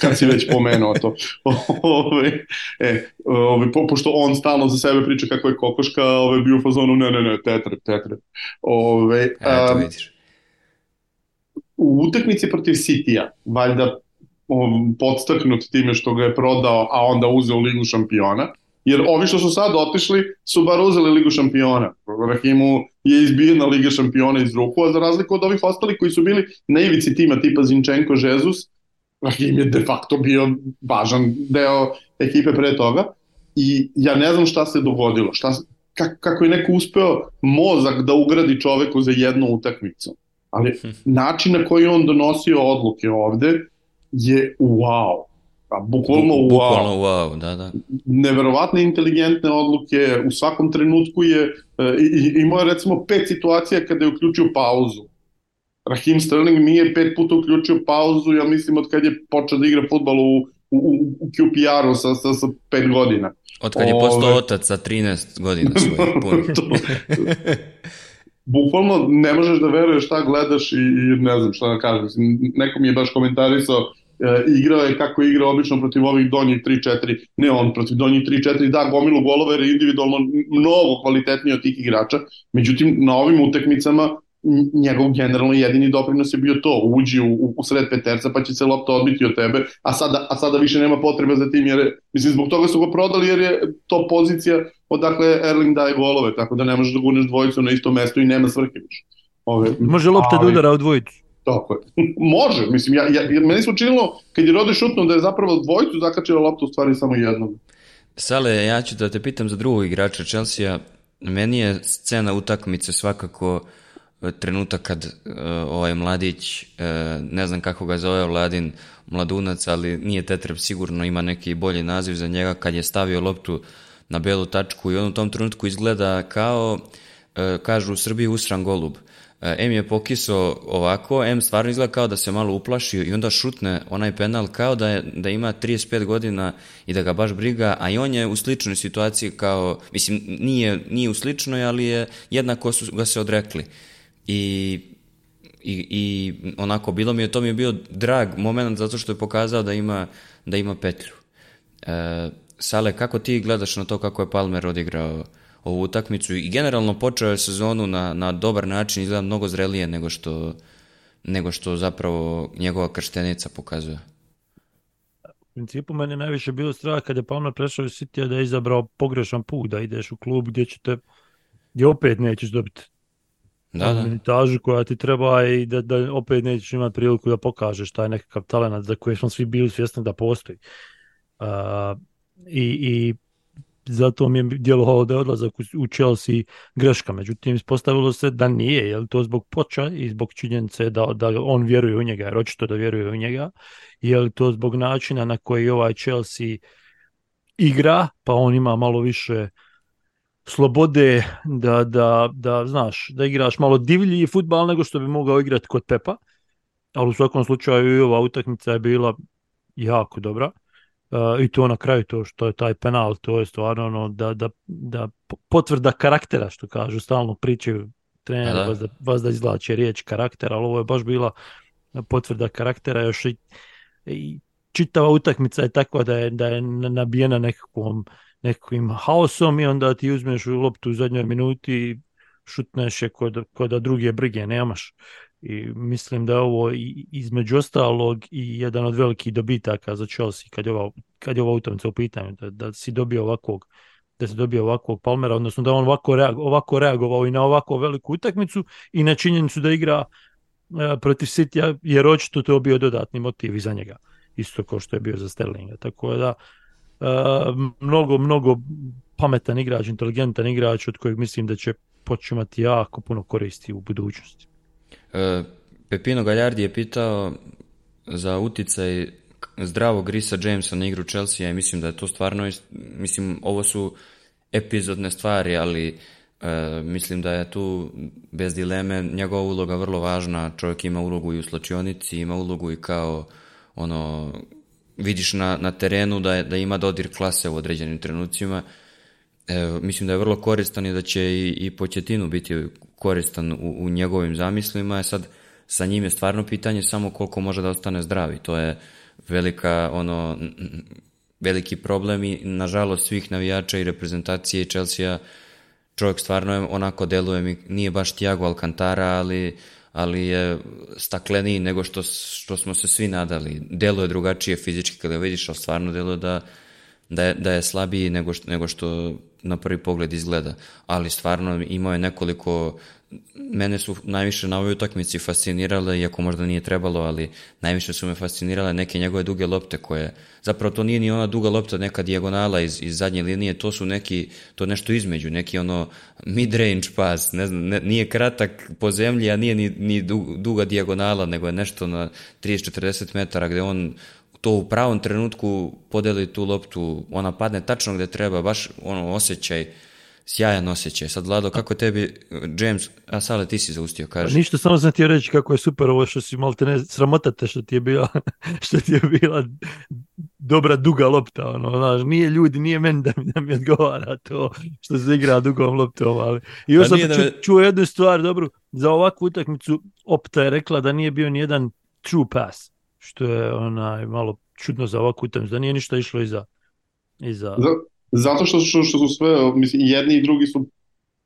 Speaker 3: kad si već pomenuo to. Ove, e, ove, po, pošto on stalno za sebe priča kako je kokoška, ove, bio u fazonu, ne, ne, ne, tetreb, tetreb. Ove,
Speaker 1: Eto,
Speaker 3: um,
Speaker 1: vidiš.
Speaker 3: u utakmici protiv Citya, valjda um, podstaknut time što ga je prodao, a onda uzeo Ligu šampiona, jer ovi što su sad otišli su bar uzeli Ligu šampiona. Rahimu je izbijena Liga šampiona iz ruku, a za razliku od ovih ostalih koji su bili na ivici tima tipa Zinčenko, Žezus, Rahim je de facto bio važan deo ekipe pre toga i ja ne znam šta se dogodilo, šta, kak, kako je neko uspeo mozak da ugradi čoveku za jednu utakmicu. Ali način na koji on donosio odluke ovde je wow. A bukvalno
Speaker 1: Bu-
Speaker 3: wow.
Speaker 1: Bukvalno wow, da, da.
Speaker 3: Neverovatne inteligentne odluke, u svakom trenutku je, e, i- i- imao je recimo pet situacija kada je uključio pauzu. Raheem Sterling nije pet puta uključio pauzu, ja mislim od kad je počeo da igra futbol u, u, u QPR-u sa, sa, sa pet godina.
Speaker 1: Od kad je postao otac sa 13 godina svojih.
Speaker 3: To- Bukvalno ne možeš da veruješ šta gledaš i, i ne znam šta da kažem. Neko mi je baš komentarisao e, igrao je kako je igrao obično protiv ovih donjih 3-4, ne on, protiv donjih 3-4, da, gomilu golova jer je individualno mnogo kvalitetniji od tih igrača, međutim na ovim utakmicama n- njegov generalno jedini doprinos je bio to, uđi u, u, u sred peterca pa će se lopta odbiti od tebe, a sada, a sada više nema potrebe za tim jer, je, mislim, zbog toga su ga prodali jer je to pozicija odakle Erling daje golove, tako da ne možeš da gurneš dvojicu na isto mesto i nema svrhe više. Ove,
Speaker 2: Može lopta da
Speaker 3: ali-
Speaker 2: udara u dvojicu.
Speaker 3: Tako je. Može, mislim, ja, ja, ja- meni se učinilo, kad je Rode šutnuo da je zapravo dvojicu zakačila loptu, u stvari samo jednog.
Speaker 1: Sale, ja ću da te pitam za drugog igrača Chelsea. Meni je scena utakmice svakako e, trenutak kad uh, ovaj mladić, uh, ne znam kako ga zove Vladin, mladunac, ali nije Tetreb sigurno, ima neki bolji naziv za njega, kad je stavio loptu na belu tačku i on u tom trenutku izgleda kao, uh, kažu u Srbiji, usran golub. Uh, M je pokiso ovako, M stvarno izgleda kao da se malo uplašio i onda šutne onaj penal kao da, je, da ima 35 godina i da ga baš briga, a i on je u sličnoj situaciji kao, mislim, nije, nije u sličnoj, ali je jednako su ga se odrekli. I i, i onako bilo mi je to mi je bio drag moment zato što je pokazao da ima da ima petlju. E, Sale, kako ti gledaš na to kako je Palmer odigrao ovu utakmicu i generalno počeo je sezonu na, na dobar način, izgleda mnogo zrelije nego što, nego što zapravo njegova krštenica pokazuje.
Speaker 2: U principu meni najviše bilo strah kad je Palmer prešao iz City da je izabrao pogrešan put, da ideš u klub gdje ćete gdje opet nećeš dobiti
Speaker 1: Da, da.
Speaker 2: minutažu koja ti treba i da, da opet nećeš imati priliku da pokažeš taj nekakav talent za koji smo svi bili svjesni da postoji. Uh, i, I zato mi je djelovalo da je odlazak u, Chelsea greška, međutim ispostavilo se da nije, je to zbog poča i zbog činjenice da, da on vjeruje u njega, jer očito da vjeruje u njega, je li to zbog načina na koji ovaj Chelsea igra, pa on ima malo više slobode da, da, da, znaš, da igraš malo divlji futbal nego što bi mogao igrati kod Pepa, ali u svakom slučaju i ova utakmica je bila jako dobra. Uh, I to na kraju, to što je taj penal, to je stvarno ono da, da, da potvrda karaktera, što kažu, stalno pričaju trener,
Speaker 1: Da, da.
Speaker 2: vas da, vas da izvlače riječ karakter, ali ovo je baš bila potvrda karaktera još i, i čitava utakmica je takva da je, da je nabijena nekakvom nekakvim haosom i onda ti uzmeš u loptu u zadnjoj minuti i šutneš je kod, kod da druge brige nemaš. I mislim da je ovo između ostalog i jedan od velikih dobitaka za Chelsea kad je ova, kad je ova utakmica u pitanju, da, da si dobio ovakvog da se dobio ovakvog Palmera, odnosno da on ovako, reag, ovako reagovao i na ovako veliku utakmicu i na činjenicu da igra e, protiv City, jer očito to bio dodatni motiv i za njega, isto kao što je bio za Sterlinga. Tako da, e, mnogo, mnogo pametan igrač, inteligentan igrač od kojeg mislim da će počimati jako puno koristi u budućnosti.
Speaker 1: E, Pepino Galjardi je pitao za uticaj zdravog Risa Jamesa na igru Chelsea i mislim da je to stvarno, mislim, ovo su epizodne stvari, ali e, mislim da je tu bez dileme njegova uloga vrlo važna, čovjek ima ulogu i u slačionici, ima ulogu i kao ono, vidiš na, na terenu da, je, da ima dodir klase u određenim trenucima, e, mislim da je vrlo koristan i da će i, i Početinu biti koristan u, u njegovim zamislima, sad sa njim je stvarno pitanje samo koliko može da ostane zdravi, to je velika ono veliki problem i nažalost svih navijača i reprezentacije Chelsea čovjek stvarno je onako deluje mi nije baš Thiago Alcantara ali ali je stakleniji nego što, što smo se svi nadali. Deluje drugačije fizički kada vidiš, ali stvarno deluje da, da, je, da je slabiji nego što, nego što na prvi pogled izgleda. Ali stvarno imao je nekoliko mene su najviše na ovoj utakmici fascinirale, iako možda nije trebalo, ali najviše su me fascinirale neke njegove duge lopte koje, zapravo to nije ni ona duga lopta, neka dijagonala iz, iz zadnje linije, to su neki, to nešto između, neki ono mid-range pas, ne znam, ne, nije kratak po zemlji, a nije ni, ni duga dijagonala, nego je nešto na 30-40 metara gde on to u pravom trenutku podeli tu loptu, ona padne tačno gde treba, baš ono osjećaj, sjajan osjećaj. Sad, Vlado, kako tebi, James, a Sale, ti si zaustio, kaže.
Speaker 2: Pa ništa, samo sam ti reći kako je super ovo što si malo te ne sramotate što ti je bila, što ti je bila dobra duga lopta, ono, znaš, nije ljudi, nije meni da mi, da mi odgovara to što se igra dugom loptom, ali i još pa sam ču, me... čuo jednu stvar, dobru, za ovakvu utakmicu Opta je rekla da nije bio ni jedan true pass, što je onaj malo čudno za ovakvu utakmicu, da nije ništa išlo iza, iza...
Speaker 3: Zato što, što, što su sve, mislim, jedni i drugi su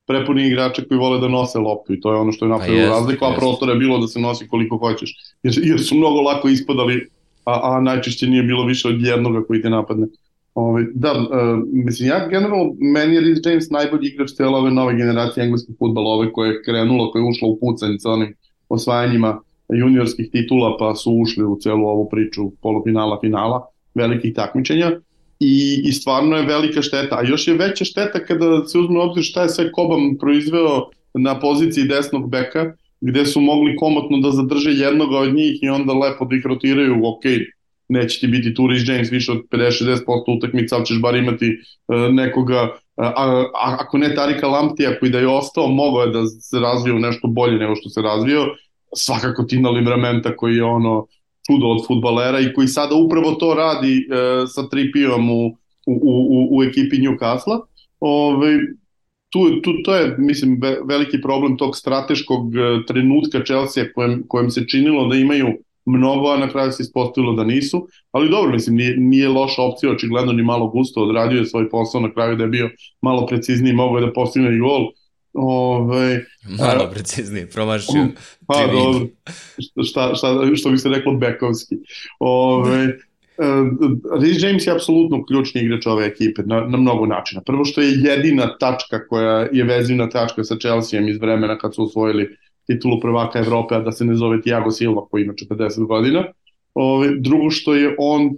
Speaker 3: prepuni igrača koji vole da nose loptu i to je ono što je napravilo pa razliku, a prostora je bilo da se nosi koliko hoćeš, jer, jer su mnogo lako ispadali, a, a najčešće nije bilo više od jednoga koji te napadne. Ove, ovaj, da, uh, mislim, ja generalno, meni je Rhys James najbolji igrač cijela ove nove generacije engleskog futbala, ove koje je krenula, koja je ušla u pucanj sa onim osvajanjima juniorskih titula, pa su ušli u celu ovu priču polufinala, finala, velikih takmičenja i, i stvarno je velika šteta. A još je veća šteta kada se uzme obzir šta je sve Kobam proizveo na poziciji desnog beka, gde su mogli komotno da zadrže jednoga od njih i onda lepo da ih rotiraju, ok, neće ti biti tu Rhys James više od 50-60% utakmica, ali ćeš bar imati uh, nekoga, a, a, ako ne Tarika Lamptija koji da je ostao, mogao je da se razvio nešto bolje nego što se razvio, svakako Tina Libramenta koji je ono čudo od futbalera i koji sada upravo to radi e, sa Tripijom u, u, u, u ekipi Newcastle. Ove, tu, tu, to je, mislim, veliki problem tog strateškog e, trenutka Chelsea kojem, kojem se činilo da imaju mnogo, a na kraju se ispostavilo da nisu, ali dobro, mislim, nije, nije loša opcija, očigledno ni malo gusto, odradio je svoj posao na kraju da je bio malo precizniji, mogo je da postigne i gol, Ove,
Speaker 1: Malo preciznije, promašio.
Speaker 3: Pa dobro, šta, šta, što bi se reklo bekovski. Ove, uh, Rhys James je apsolutno ključni igrač ove ekipe na, na mnogo načina. Prvo što je jedina tačka koja je vezivna tačka sa Chelseaom iz vremena kad su osvojili titulu prvaka Evrope, a da se ne zove Thiago Silva koji ima 40 godina. Ove, drugo što je on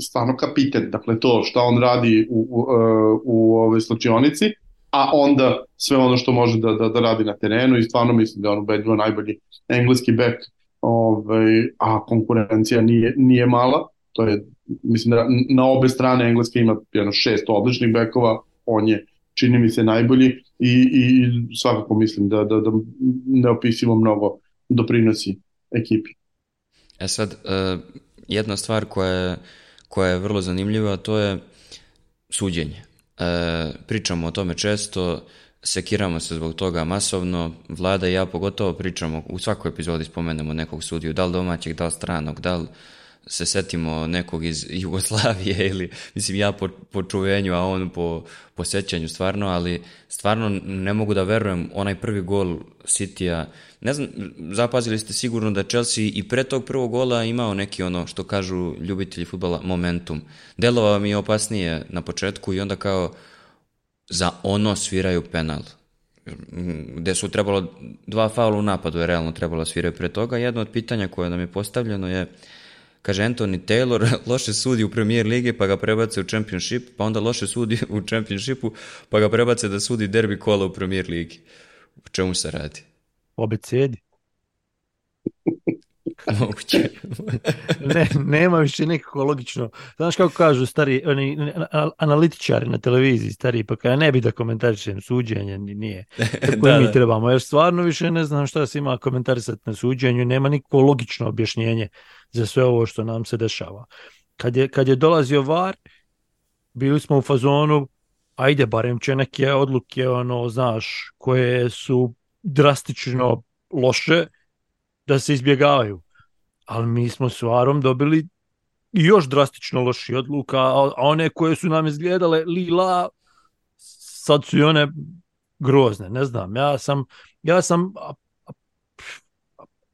Speaker 3: stvarno kapiten, dakle to šta on radi u, u, u, u ove slačionici, a onda sve ono što može da, da, da radi na terenu i stvarno mislim da je on ubedljivo najbolji engleski bek, ovaj, a konkurencija nije, nije mala, to je, mislim da na obe strane Engleska ima jedno šest odličnih bekova, on je čini mi se najbolji i, i svakako mislim da, da, da neopisivo mnogo doprinosi ekipi.
Speaker 1: E sad, uh, jedna stvar koja je, koja je vrlo zanimljiva, to je suđenje. E, pričamo o tome često, sekiramo se zbog toga masovno, vlada i ja pogotovo pričamo, u svakoj epizodi spomenemo nekog sudiju, da li domaćeg, da li stranog, da li se setimo nekog iz Jugoslavije ili, mislim, ja po, po čuvenju, a on po, po sećanju stvarno, ali stvarno ne mogu da verujem, onaj prvi gol City-a, ne znam, zapazili ste sigurno da Chelsea i pre tog prvog gola imao neki ono, što kažu ljubitelji futbala, momentum. Delovao mi je opasnije na početku i onda kao za ono sviraju penal gde su trebalo dva faula u napadu je realno trebalo da sviraju pre toga. Jedno od pitanja koje nam je postavljeno je kaže Anthony Taylor loše sudi u Premier Lige pa ga prebace u Championship, pa onda loše sudi u Championshipu pa ga prebace da sudi derbi kola u Premier Ligi. U čemu se radi?
Speaker 2: Obecedi.
Speaker 1: Moguće.
Speaker 2: ne, nema više nekako logično. Znaš kako kažu stari, oni analitičari na televiziji stari, pa kada ne bi da komentarišem suđenje, nije. Tako da, mi da. trebamo, jer stvarno više ne znam šta se ima komentarisati na suđenju, nema nikako logično objašnjenje za sve ovo što nam se dešava. Kad je, kad je dolazio VAR, bili smo u fazonu, ajde, barem će neke odluke, ono, znaš, koje su drastično loše, da se izbjegavaju ali mi smo s Varom dobili još drastično loši odluka, a one koje su nam izgledale lila, sad su i one grozne, ne znam, ja sam, ja sam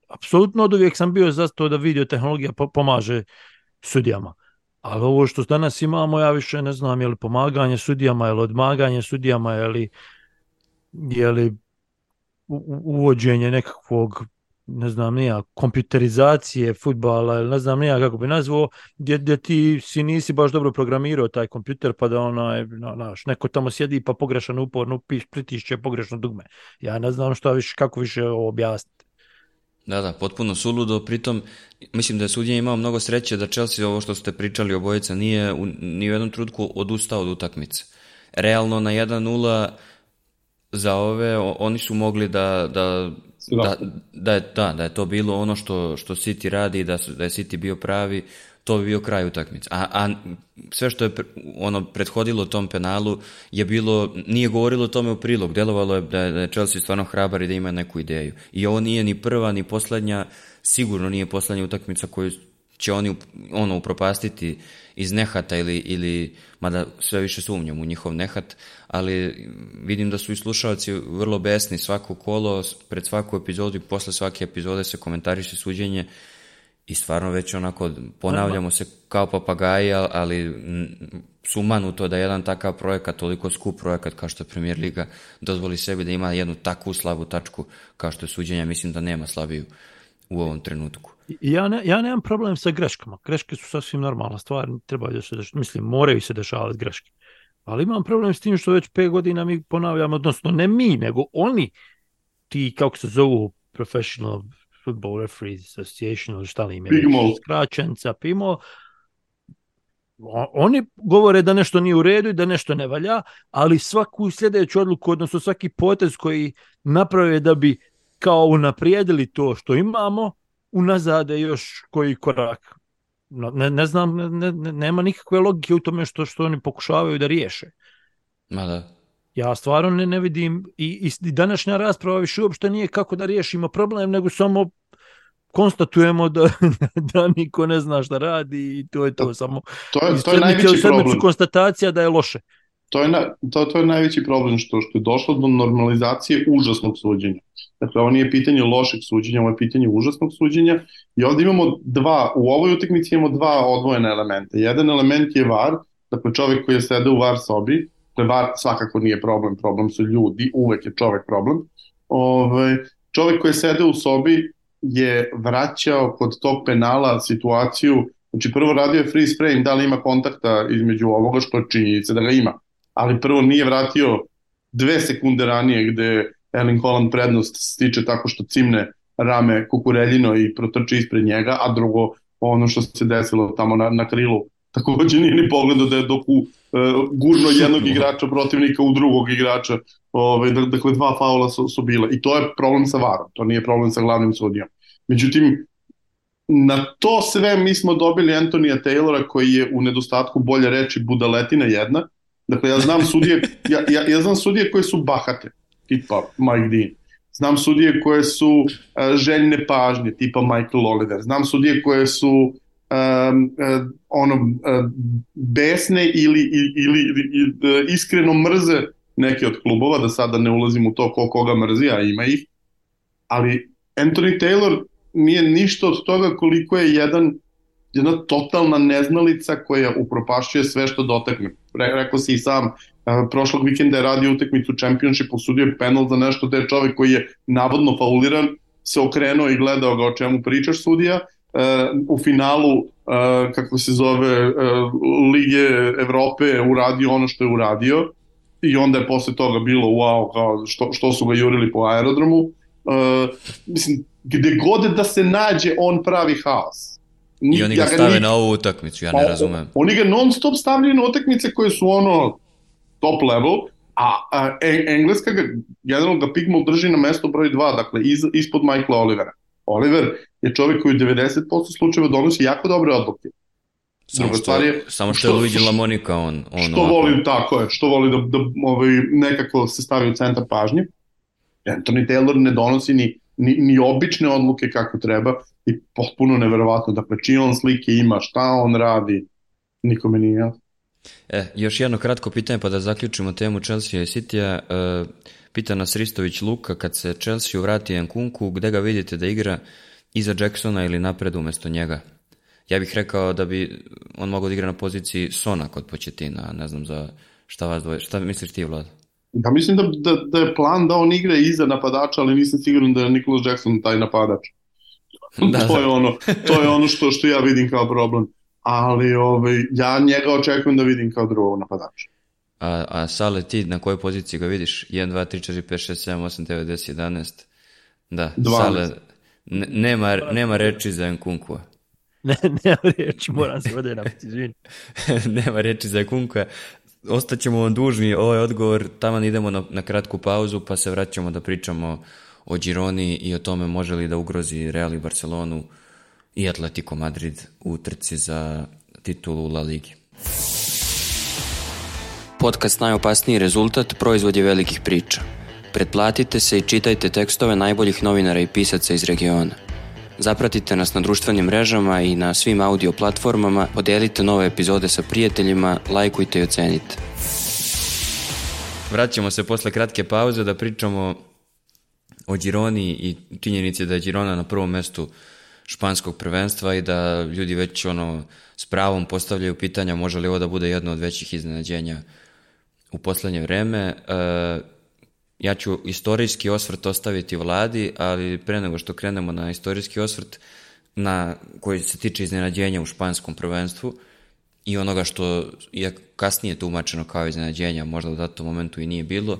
Speaker 2: apsolutno od uvijek sam bio za to da video tehnologija pomaže sudijama. Ali ovo što danas imamo, ja više ne znam je li pomaganje sudijama, je li odmaganje sudijama, je li, je li uvođenje nekakvog ne znam nija, kompjuterizacije futbala, ne znam nija kako bi nazvao, gdje, gdje ti si nisi baš dobro programirao taj kompjuter, pa da onaj, naš, neko tamo sjedi pa pogrešan uporno piš, pritišće pogrešno dugme. Ja ne znam šta više, kako više objasniti.
Speaker 1: Da, da, potpuno suludo, pritom mislim da je sudija imao mnogo sreće da Chelsea ovo što ste pričali obojica nije u, ni u jednom trutku odustao od utakmice. Realno na 1-0 za ove oni su mogli da, da da, da, je, da, da je to bilo ono što, što City radi, da, su, da je City bio pravi, to bi bio kraj utakmice. A, a sve što je ono prethodilo tom penalu je bilo, nije govorilo o tome u prilog, delovalo je da je, da je Chelsea stvarno hrabar i da ima neku ideju. I ovo nije ni prva, ni poslednja, sigurno nije poslednja utakmica koju će oni ono upropastiti iz nehata ili, ili mada sve više sumnjam u njihov nehat, ali vidim da su i slušalci vrlo besni svako kolo, pred svaku epizodu i posle svake epizode se komentariše suđenje i stvarno već onako ponavljamo se kao papagaji, ali sumanu to da jedan takav projekat, toliko skup projekat kao što je Premier Liga, dozvoli sebi da ima jednu takvu slabu tačku kao što je suđenja, mislim da nema slabiju u ovom trenutku.
Speaker 2: Ja, ne, ja nemam problem sa greškama. Greške su sasvim normalna stvar, treba da se deš, mislim, moraju se dešavati greške. Ali imam problem s tim što već 5 godina mi ponavljamo, odnosno ne mi, nego oni, ti, kako se zovu, Professional Football Referees Association, ili šta li im je, skraćenca, PIMO, oni govore da nešto nije u redu i da nešto ne valja, ali svaku sljedeću odluku, odnosno svaki potez koji naprave da bi kao unaprijedili to što imamo, unazade još koji korak. Ne, ne znam, ne, ne, nema nikakve logike u tome što, što oni pokušavaju da riješe.
Speaker 1: Ma da.
Speaker 2: Ja stvarno ne, ne vidim i, i današnja rasprava više uopšte nije kako da riješimo problem, nego samo konstatujemo da, da niko ne zna šta radi i to je to. Samo
Speaker 3: to je, to je najveći problem.
Speaker 2: konstatacija da je loše.
Speaker 3: To je, na, to, to je najveći problem što, što je došlo do normalizacije užasnog suđenja. Dakle, ovo nije pitanje lošeg suđenja, ovo je pitanje užasnog suđenja i ovde imamo dva, u ovoj utakmici imamo dva odvojene elementa. Jedan element je VAR, dakle čovek koji je sede u VAR sobi, dakle VAR svakako nije problem, problem su ljudi, uvek je čovek problem. Ove, čovek koji je sede u sobi je vraćao kod tog penala situaciju, znači prvo radio je freeze frame, da li ima kontakta između ovoga što je činjenica da ga ima, ali prvo nije vratio dve sekunde ranije gde Erling Holland prednost stiče tako što cimne rame Kukureljino i protrči ispred njega, a drugo ono što se desilo tamo na, na krilu takođe nije ni pogledao da je dok u, uh, gurno jednog igrača protivnika u drugog igrača, ove, ovaj, dakle dva faula su, su bile i to je problem sa varom, to nije problem sa glavnim sudijom. Međutim, na to sve mi smo dobili Antonija Taylora koji je u nedostatku bolje reči budaletina jedna, Dakle, ja znam sudije, ja, ja, ja znam sudije koje su bahate tipa Mike Dean. Znam sudije koje su uh, željne pažnje, tipa Michael Oliver. Znam sudije koje su um, ono besne ili, ili, ili iskreno mrze neke od klubova, da sada ne ulazim u to ko koga mrzi, a ima ih, ali Anthony Taylor nije ništa od toga koliko je jedan jedna totalna neznalica koja upropašćuje sve što dotakne. Re, rekao si i sam, prošlog vikenda je radio utakmicu Championship, osudio je penal za nešto da je čovek koji je navodno fauliran, se okrenuo i gledao ga o čemu pričaš sudija, u finalu kako se zove Lige Evrope uradio ono što je uradio i onda je posle toga bilo wow kao što, što su ga jurili po aerodromu. Mislim gde god da se nađe on pravi haos.
Speaker 1: I oni ga ja stave nik... na ovu utakmicu, ja ne pa, razumem.
Speaker 3: Oni ga non stop stavljaju na utakmice koje su ono top level, a, a Engleska ga, generalno ga Pigmal drži na mesto broj 2, dakle iz, ispod Michaela Olivera. Oliver je čovjek koji u 90% slučajeva donosi jako dobre odluke.
Speaker 1: Samo što, je, samo što, što je Luigi Lamonica on, on
Speaker 3: što ovako. voli, tako je, što voli da, da ovaj, nekako se stavi u centar pažnje. Anthony Taylor ne donosi ni, ni, ni obične odluke kako treba i potpuno neverovatno. Dakle, čije on slike ima, šta on radi, nikome nije jasno.
Speaker 1: E, još jedno kratko pitanje pa da zaključimo temu Chelsea i City-a. E, pita nas Ristović Luka, kad se Chelsea vrati Nkunku, gde ga vidite da igra iza Jacksona ili napred umesto njega? Ja bih rekao da bi on mogao da igra na poziciji Sona kod Početina, ne znam za šta vas dvoje. Šta misliš ti, Vlad?
Speaker 3: Da, mislim da, da, da je plan da on igra iza napadača, ali nisam siguran da je Nikola Jackson taj napadač. Da, to je da. ono, to je ono što, što ja vidim kao problem. Ali ovaj, ja njega očekujem da vidim kao drugog napadača.
Speaker 1: A, a Sale, ti na kojoj poziciji ga vidiš? 1, 2, 3, 4, 5, 6, 7, 8, 9, 10, 11? Da, 12. Sale, nema, nema reči za Nkunkua.
Speaker 2: Ne, nema reči, moram se ovdje napiti, izvini.
Speaker 1: nema reči za Nkunkua. Ostaćemo vam dužni ovaj odgovor, tamo idemo na, na kratku pauzu, pa se vraćamo da pričamo o Gironi i o tome može li da ugrozi Real i Barcelonu i Atletico Madrid u trci za titulu La Ligi. Podcast Najopasniji rezultat proizvod je velikih priča. Pretplatite se i čitajte tekstove najboljih novinara i pisaca iz regiona. Zapratite nas na društvenim mrežama i na svim audio platformama, podelite nove epizode sa prijateljima, lajkujte i ocenite. Vraćamo se posle kratke pauze da pričamo o Gironi i činjenici da je Girona na prvom mestu španskog prvenstva i da ljudi već ono s pravom postavljaju pitanja može li ovo da bude jedno od većih iznenađenja u poslednje vreme. E, ja ću istorijski osvrt ostaviti vladi, ali pre nego što krenemo na istorijski osvrt na koji se tiče iznenađenja u španskom prvenstvu i onoga što je kasnije tumačeno kao iznenađenja, možda u datom momentu i nije bilo,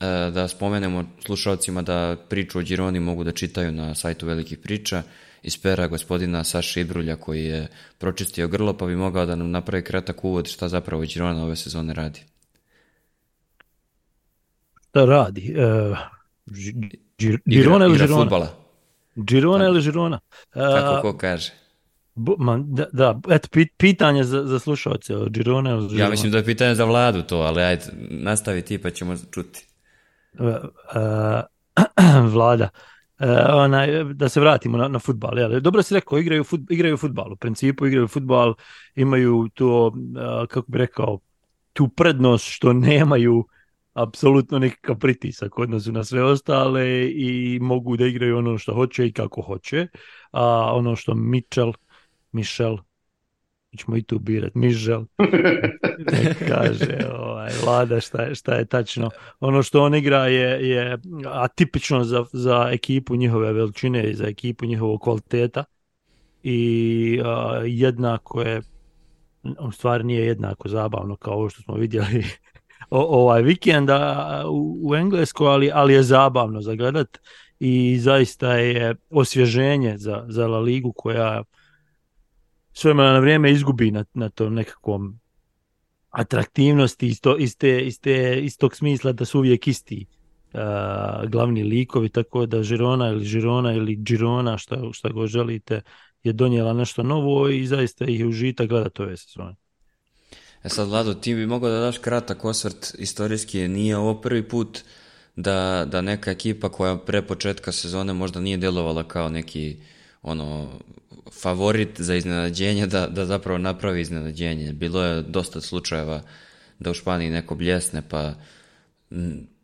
Speaker 1: E, da spomenemo slušalcima da priču o Gironi mogu da čitaju na sajtu Velikih priča iz pera gospodina Saša Ibrulja koji je pročistio grlo pa bi mogao da nam napravi kratak uvod šta zapravo Girona ove sezone radi.
Speaker 2: Šta radi? Uh, Girona ili Girona?
Speaker 1: Futbala.
Speaker 2: Girona ili Girona?
Speaker 1: Uh, Kako ko kaže.
Speaker 2: Man, da, da, eto, pit, pitanje za, za slušalce o Girona ili Girona.
Speaker 1: Ja mislim da je pitanje za vladu to, ali ajde, nastavi ti pa ćemo čuti.
Speaker 2: vlada. Onaj, da se vratimo na, na futbal. Jel? Dobro si rekao, igraju, fut, igraju futbal. U principu igraju futbal, imaju to, kako bi rekao, tu prednost što nemaju apsolutno nikakav pritisak odnosu na sve ostale i mogu da igraju ono što hoće i kako hoće. A ono što Mitchell, Michel, ćemo i tu birat, Mižel, kaže ovaj, Vlada šta je, šta je tačno. Ono što on igra je, je atipično za, za ekipu njihove veličine i za ekipu njihovog kvaliteta i a, jednako je u stvari nije jednako zabavno kao ovo što smo vidjeli o, ovaj vikenda u, u Englesku, ali, ali je zabavno za gledat i zaista je osvježenje za, za La Ligu koja s na vrijeme izgubi na, na tom nekakvom atraktivnosti iz, to, iz, te, iz, te, iz tog smisla da su uvijek isti uh, glavni likovi, tako da Žirona ili Žirona ili Girona, šta, šta go želite, je donijela nešto novo i zaista ih je užita gledati ove sezone.
Speaker 1: E sad, Vlado, ti bi mogao da daš kratak osvrt istorijski, nije ovo prvi put da, da neka ekipa koja pre početka sezone možda nije delovala kao neki ono favorit za iznenađenje da, da zapravo napravi iznenađenje. Bilo je dosta slučajeva da u Španiji neko bljesne, pa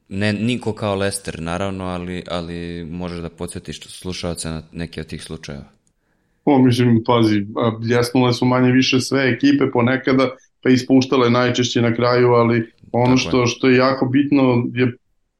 Speaker 1: ne, niko kao Lester, naravno, ali, ali možeš da podsjetiš slušalce na neke od tih slučajeva.
Speaker 3: O, mislim, pazi, bljesnule su manje više sve ekipe ponekada, pa ispuštale najčešće na kraju, ali ono što, što je jako bitno je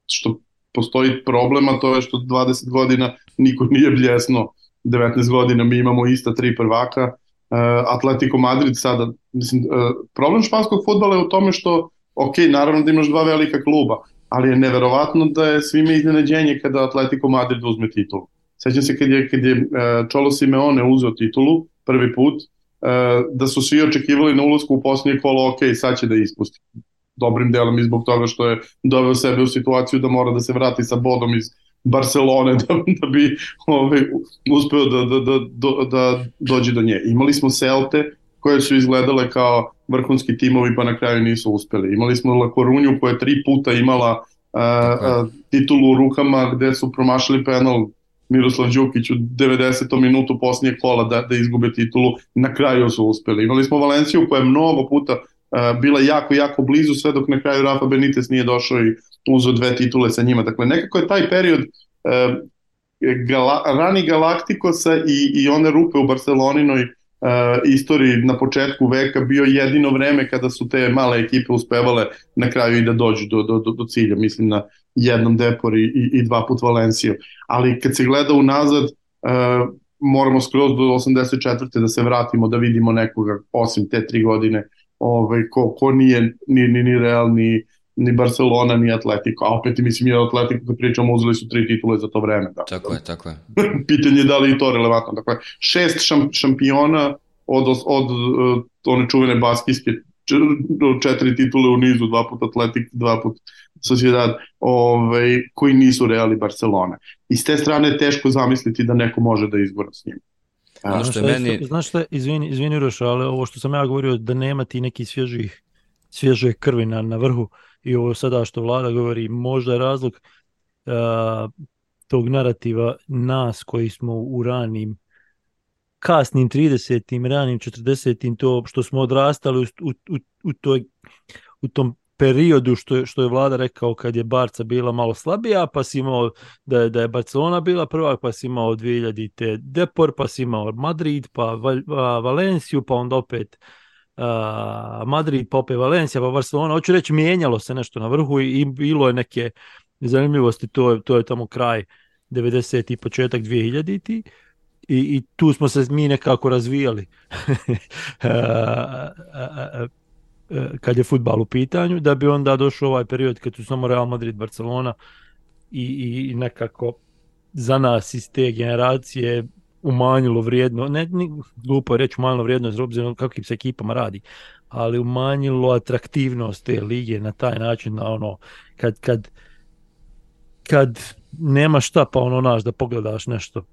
Speaker 3: što postoji problema, to je što 20 godina niko nije bljesno 19 godina mi imamo ista tri prvaka, uh, Atletico Madrid sada, mislim, uh, problem španskog futbala je u tome što, ok, naravno da imaš dva velika kluba, ali je neverovatno da je svime iznenađenje kada Atletico Madrid uzme titulu. Sećam se kad je, kad je Čolo Simeone uzeo titulu prvi put, da su svi očekivali na ulazku u posljednje kolo, ok, sad će da ispusti. Dobrim delom i zbog toga što je doveo sebe u situaciju da mora da se vrati sa bodom iz Barcelone da, da bi ovaj, uspeo da, da, da, da, dođe do nje. Imali smo Celte koje su izgledale kao vrhunski timovi pa na kraju nisu uspeli. Imali smo La Corunju koja je tri puta imala a, a, titulu u rukama gde su promašili penal Miroslav Đukić u 90. minutu posljednje kola da, da izgube titulu, na kraju su uspeli. Imali smo Valenciju koja je mnogo puta bila jako, jako blizu sve dok na kraju Rafa Benitez nije došao i uzeo dve titule sa njima. Dakle, nekako je taj period uh, gala, rani Galaktikosa i, i one rupe u Barceloninoj uh, istoriji na početku veka bio jedino vreme kada su te male ekipe uspevale na kraju i da dođu do, do, do, do cilja, mislim na jednom Depor i, i, i dva put Valenciju. Ali kad se gleda unazad, uh, moramo skroz do 84. da se vratimo, da vidimo nekoga, osim te tri godine, ovaj, ko, ko nije ni, ni, ni Real, ni, Barcelona, ni Atletico. A opet mislim je Atletico kad pričamo uzeli su tri titule za to vreme. Da.
Speaker 1: Tako je, tako je.
Speaker 3: Pitanje je da li je to relevantno. Dakle, šest šam, šampiona od, od, od one čuvene baskijske četiri titule u nizu, dva put Atletik, dva put Sociedad, ovaj, koji nisu Real i Barcelona. I s te strane teško zamisliti da neko može da izgora s njim.
Speaker 2: Ono što je meni... Znaš šta, izvini, izvini Roša, ali ovo što sam ja govorio da nema ti neki svježih svježe krvi na, na vrhu i ovo sada što vlada govori možda je razlog uh, tog narativa nas koji smo u ranim kasnim 30. ranim 40. to što smo odrastali u, u, u, toj, u tom periodu što je, što je vlada rekao kad je Barca bila malo slabija, pa si imao da je, da je Barcelona bila prva, pa si imao 2000. Depor, pa si imao Madrid, pa Val, Valenciju, pa onda opet uh, Madrid, opet Valencija, pa Barcelona. Hoću reći, mijenjalo se nešto na vrhu i, bilo je neke zanimljivosti, to je, to je tamo kraj 90. i početak 2000. I, i tu smo se mi nekako razvijali. kad je futbal u pitanju, da bi onda došao ovaj period kad su samo Real Madrid, Barcelona i, i nekako za nas iz te generacije umanjilo vrijedno, ne, ne glupo je reći umanjilo vrijedno s obzirom kakvim se ekipama radi, ali umanjilo atraktivnost te lige na taj način, na ono, kad, kad, kad nema šta pa ono naš da pogledaš nešto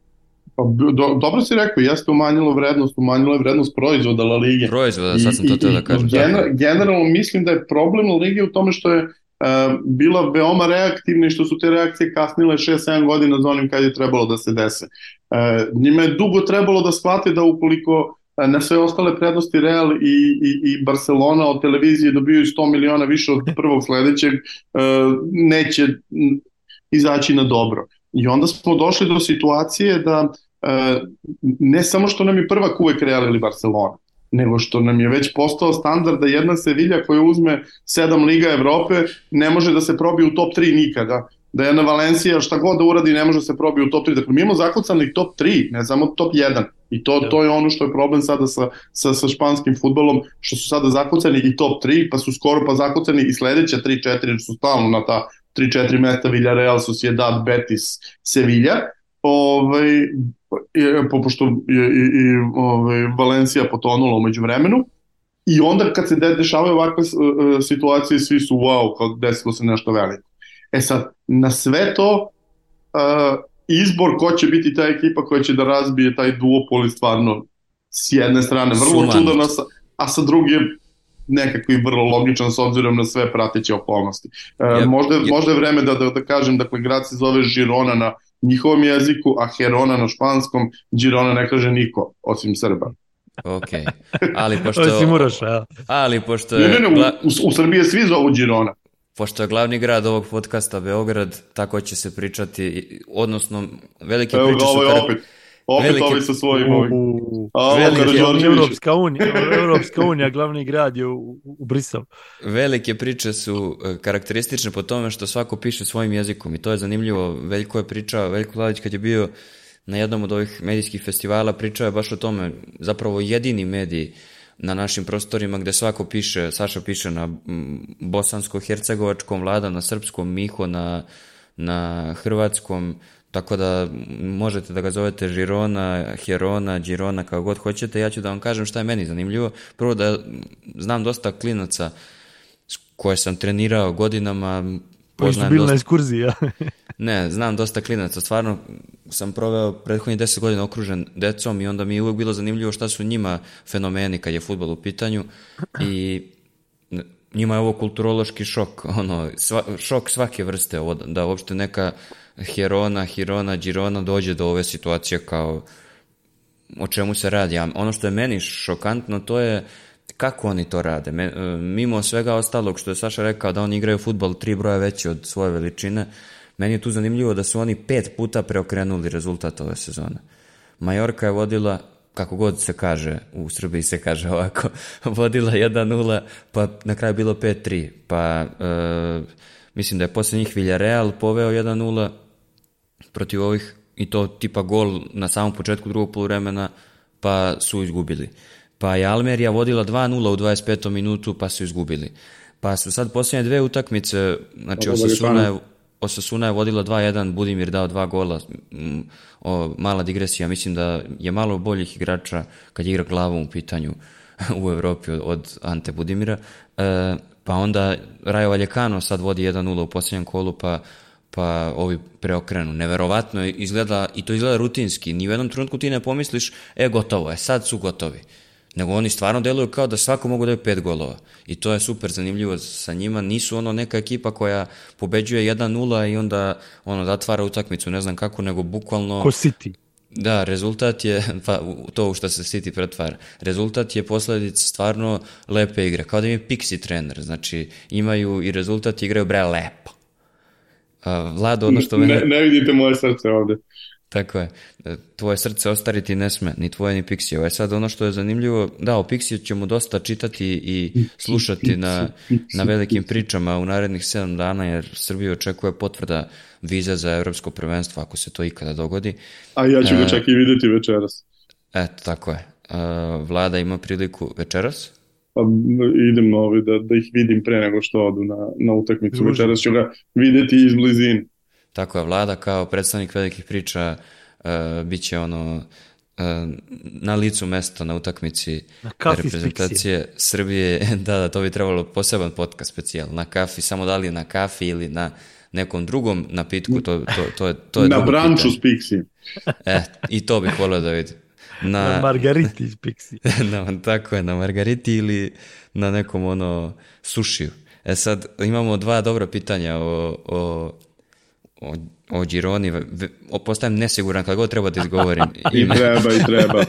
Speaker 3: Pa, do, dobro si rekao, jeste umanjilo vrednost, umanjilo je vrednost proizvoda La Lige.
Speaker 1: Proizvoda, sad sam to teo da kažem.
Speaker 3: Gener, generalno mislim da je problem La Lige u tome što je uh, bila veoma reaktivna i što su te reakcije kasnile 6-7 godina za onim kad je trebalo da se dese. Uh, njima je dugo trebalo da shvate da ukoliko e, na sve ostale prednosti Real i, i, i Barcelona od televizije dobiju 100 miliona više od prvog sledećeg, uh, neće izaći na dobro. I onda smo došli do situacije da ne samo što nam je prvak uvek Real ili Barcelona, nego što nam je već postao standard da jedna Sevilla koja uzme sedam Liga Evrope ne može da se probije u top 3 nikada. Da jedna Valencija šta god da uradi ne može da se probije u top 3. Dakle, mi imamo zakucanih top 3, ne samo top 1. I to, to je ono što je problem sada sa, sa, sa španskim futbolom, što su sada zakucani i top 3, pa su skoro pa zakucani i sledeća 3-4, su stalno na ta 3-4 mesta Villarreal, Sociedad, Betis, Sevilla, ovaj, po, pošto je i, i ovaj, Valencija potonula umeđu vremenu, i onda kad se de, dešavaju ovakve uh, situacije, svi su wow, kao desilo se nešto veliko. E sad, na sve to, uh, izbor ko će biti ta ekipa koja će da razbije taj duopol je stvarno s jedne strane vrlo čudano, a sa druge nekakvi vrlo logičan s obzirom na sve prateće okolnosti. E, možda, možda je vreme da, da, da kažem, dakle, grad se zove Žirona na njihovom jeziku, a Herona na španskom, Girona ne kaže niko, osim Srba.
Speaker 1: Ok, ali pošto...
Speaker 2: Osim Uroša, ja.
Speaker 1: Ali pošto
Speaker 3: je... Ne, ne, ne, u, u Srbiji svi zovu Girona.
Speaker 1: Pošto je glavni grad ovog podcasta Beograd, tako će se pričati, odnosno velike
Speaker 3: Evo
Speaker 1: priče
Speaker 3: ga,
Speaker 1: su...
Speaker 3: ovo je
Speaker 1: kar-
Speaker 3: opet. Opet
Speaker 1: velike-
Speaker 3: ovi sa svojim ovim. A,
Speaker 1: Velike-
Speaker 3: Luka Đorđević.
Speaker 2: Europska unija, Europska unija, glavni grad je u, u Brisel.
Speaker 1: Velike priče su e, karakteristične po tome što svako piše svojim jezikom i to je zanimljivo. Veljko je pričao, Veljko Lalić kad je bio na jednom od ovih medijskih festivala pričao je baš o tome, zapravo jedini medij na našim prostorima gde svako piše, Saša piše na bosansko-hercegovačkom, Vlada na srpskom, Miho na, na hrvatskom, tako da možete da ga zovete Žirona, Herona, Girona, kako god hoćete. Ja ću da vam kažem šta je meni zanimljivo. Prvo da znam dosta klinaca koje sam trenirao godinama,
Speaker 2: Koji su bili na
Speaker 1: dosta,
Speaker 2: ekskurziji, ja.
Speaker 1: ne, znam dosta klinaca, stvarno sam proveo prethodnih 10 godina okružen decom i onda mi je uvek bilo zanimljivo šta su njima fenomeni kad je futbol u pitanju i njima je ovo kulturološki šok, ono, sva, šok svake vrste, ovo, da uopšte neka Herona, Hirona, Girona dođe do ove situacije kao o čemu se radi. A ono što je meni šokantno to je kako oni to rade. E, mimo svega ostalog što je Saša rekao da oni igraju futbol tri broja veći od svoje veličine, meni je tu zanimljivo da su oni pet puta preokrenuli rezultat ove sezone. Majorka je vodila, kako god se kaže, u Srbiji se kaže ovako, vodila 1-0, pa na kraju bilo 5-3, pa e, mislim da je posle njih Villarreal poveo 1-0 protiv ovih i to tipa gol na samom početku drugog poluvremena, pa su izgubili. Pa je Almerija vodila 2-0 u 25. minutu, pa su izgubili. Pa su sad posljednje dve utakmice, znači
Speaker 3: je
Speaker 1: Osasuna je,
Speaker 3: stvarno.
Speaker 1: Osasuna je vodila 2-1, Budimir dao dva gola, o, mala digresija, mislim da je malo boljih igrača kad igra glavom u pitanju u Evropi od, od Ante Budimira, e, pa onda Rajo Valjekano sad vodi 1-0 u posljednjem kolu, pa pa ovi preokrenu. Neverovatno izgleda, i to izgleda rutinski. Ni u jednom trenutku ti ne pomisliš, e, gotovo je, sad su gotovi. Nego oni stvarno deluju kao da svako mogu da je pet golova. I to je super zanimljivo sa njima. Nisu ono neka ekipa koja pobeđuje 1-0 i onda ono zatvara utakmicu, ne znam kako, nego bukvalno...
Speaker 2: Ko City.
Speaker 1: Da, rezultat je, pa to u što se City pretvara, rezultat je posledica stvarno lepe igre, kao da im je Pixi trener, znači imaju i rezultat igraju bre lepo. A, Vlado, ono što mene...
Speaker 3: Ne, ne vidite moje srce ovde.
Speaker 1: Tako je. E, Tvoje srce ostariti ne sme, ni tvoje ni Pixijevo. E sad ono što je zanimljivo, da, o Pixiju ćemo dosta čitati i slušati na, na velikim pričama u narednih 7 dana, jer Srbiju očekuje potvrda viza za evropsko prvenstvo, ako se to ikada dogodi.
Speaker 3: A ja ću ga
Speaker 1: E.
Speaker 3: čak i videti večeras.
Speaker 1: Eto, tako je. E, Vlada ima priliku večeras,
Speaker 3: Pa idem ovaj, da, da ih vidim pre nego što odu na, na utakmicu. Večeras ću ga videti iz blizine.
Speaker 1: Tako je, vlada kao predstavnik velikih priča uh, bit će ono uh, na licu mesta na utakmici
Speaker 2: Na s
Speaker 1: reprezentacije Srbije. da, da, to bi trebalo poseban podcast specijal. Na kafi, samo da li na kafi ili na nekom drugom napitku, to, to, to je, to je
Speaker 3: na branču
Speaker 1: pitanje.
Speaker 3: s Pixi.
Speaker 1: E, i to bih volio da vidim.
Speaker 2: Na
Speaker 1: Na,
Speaker 2: Margariti iz Pixi.
Speaker 1: na, tako je, na Margariti ili na nekom ono sušiju. E sad, imamo dva dobra pitanja o, o, o, o Gironi. Postajem nesiguran kad god treba da izgovorim
Speaker 3: I treba, i treba.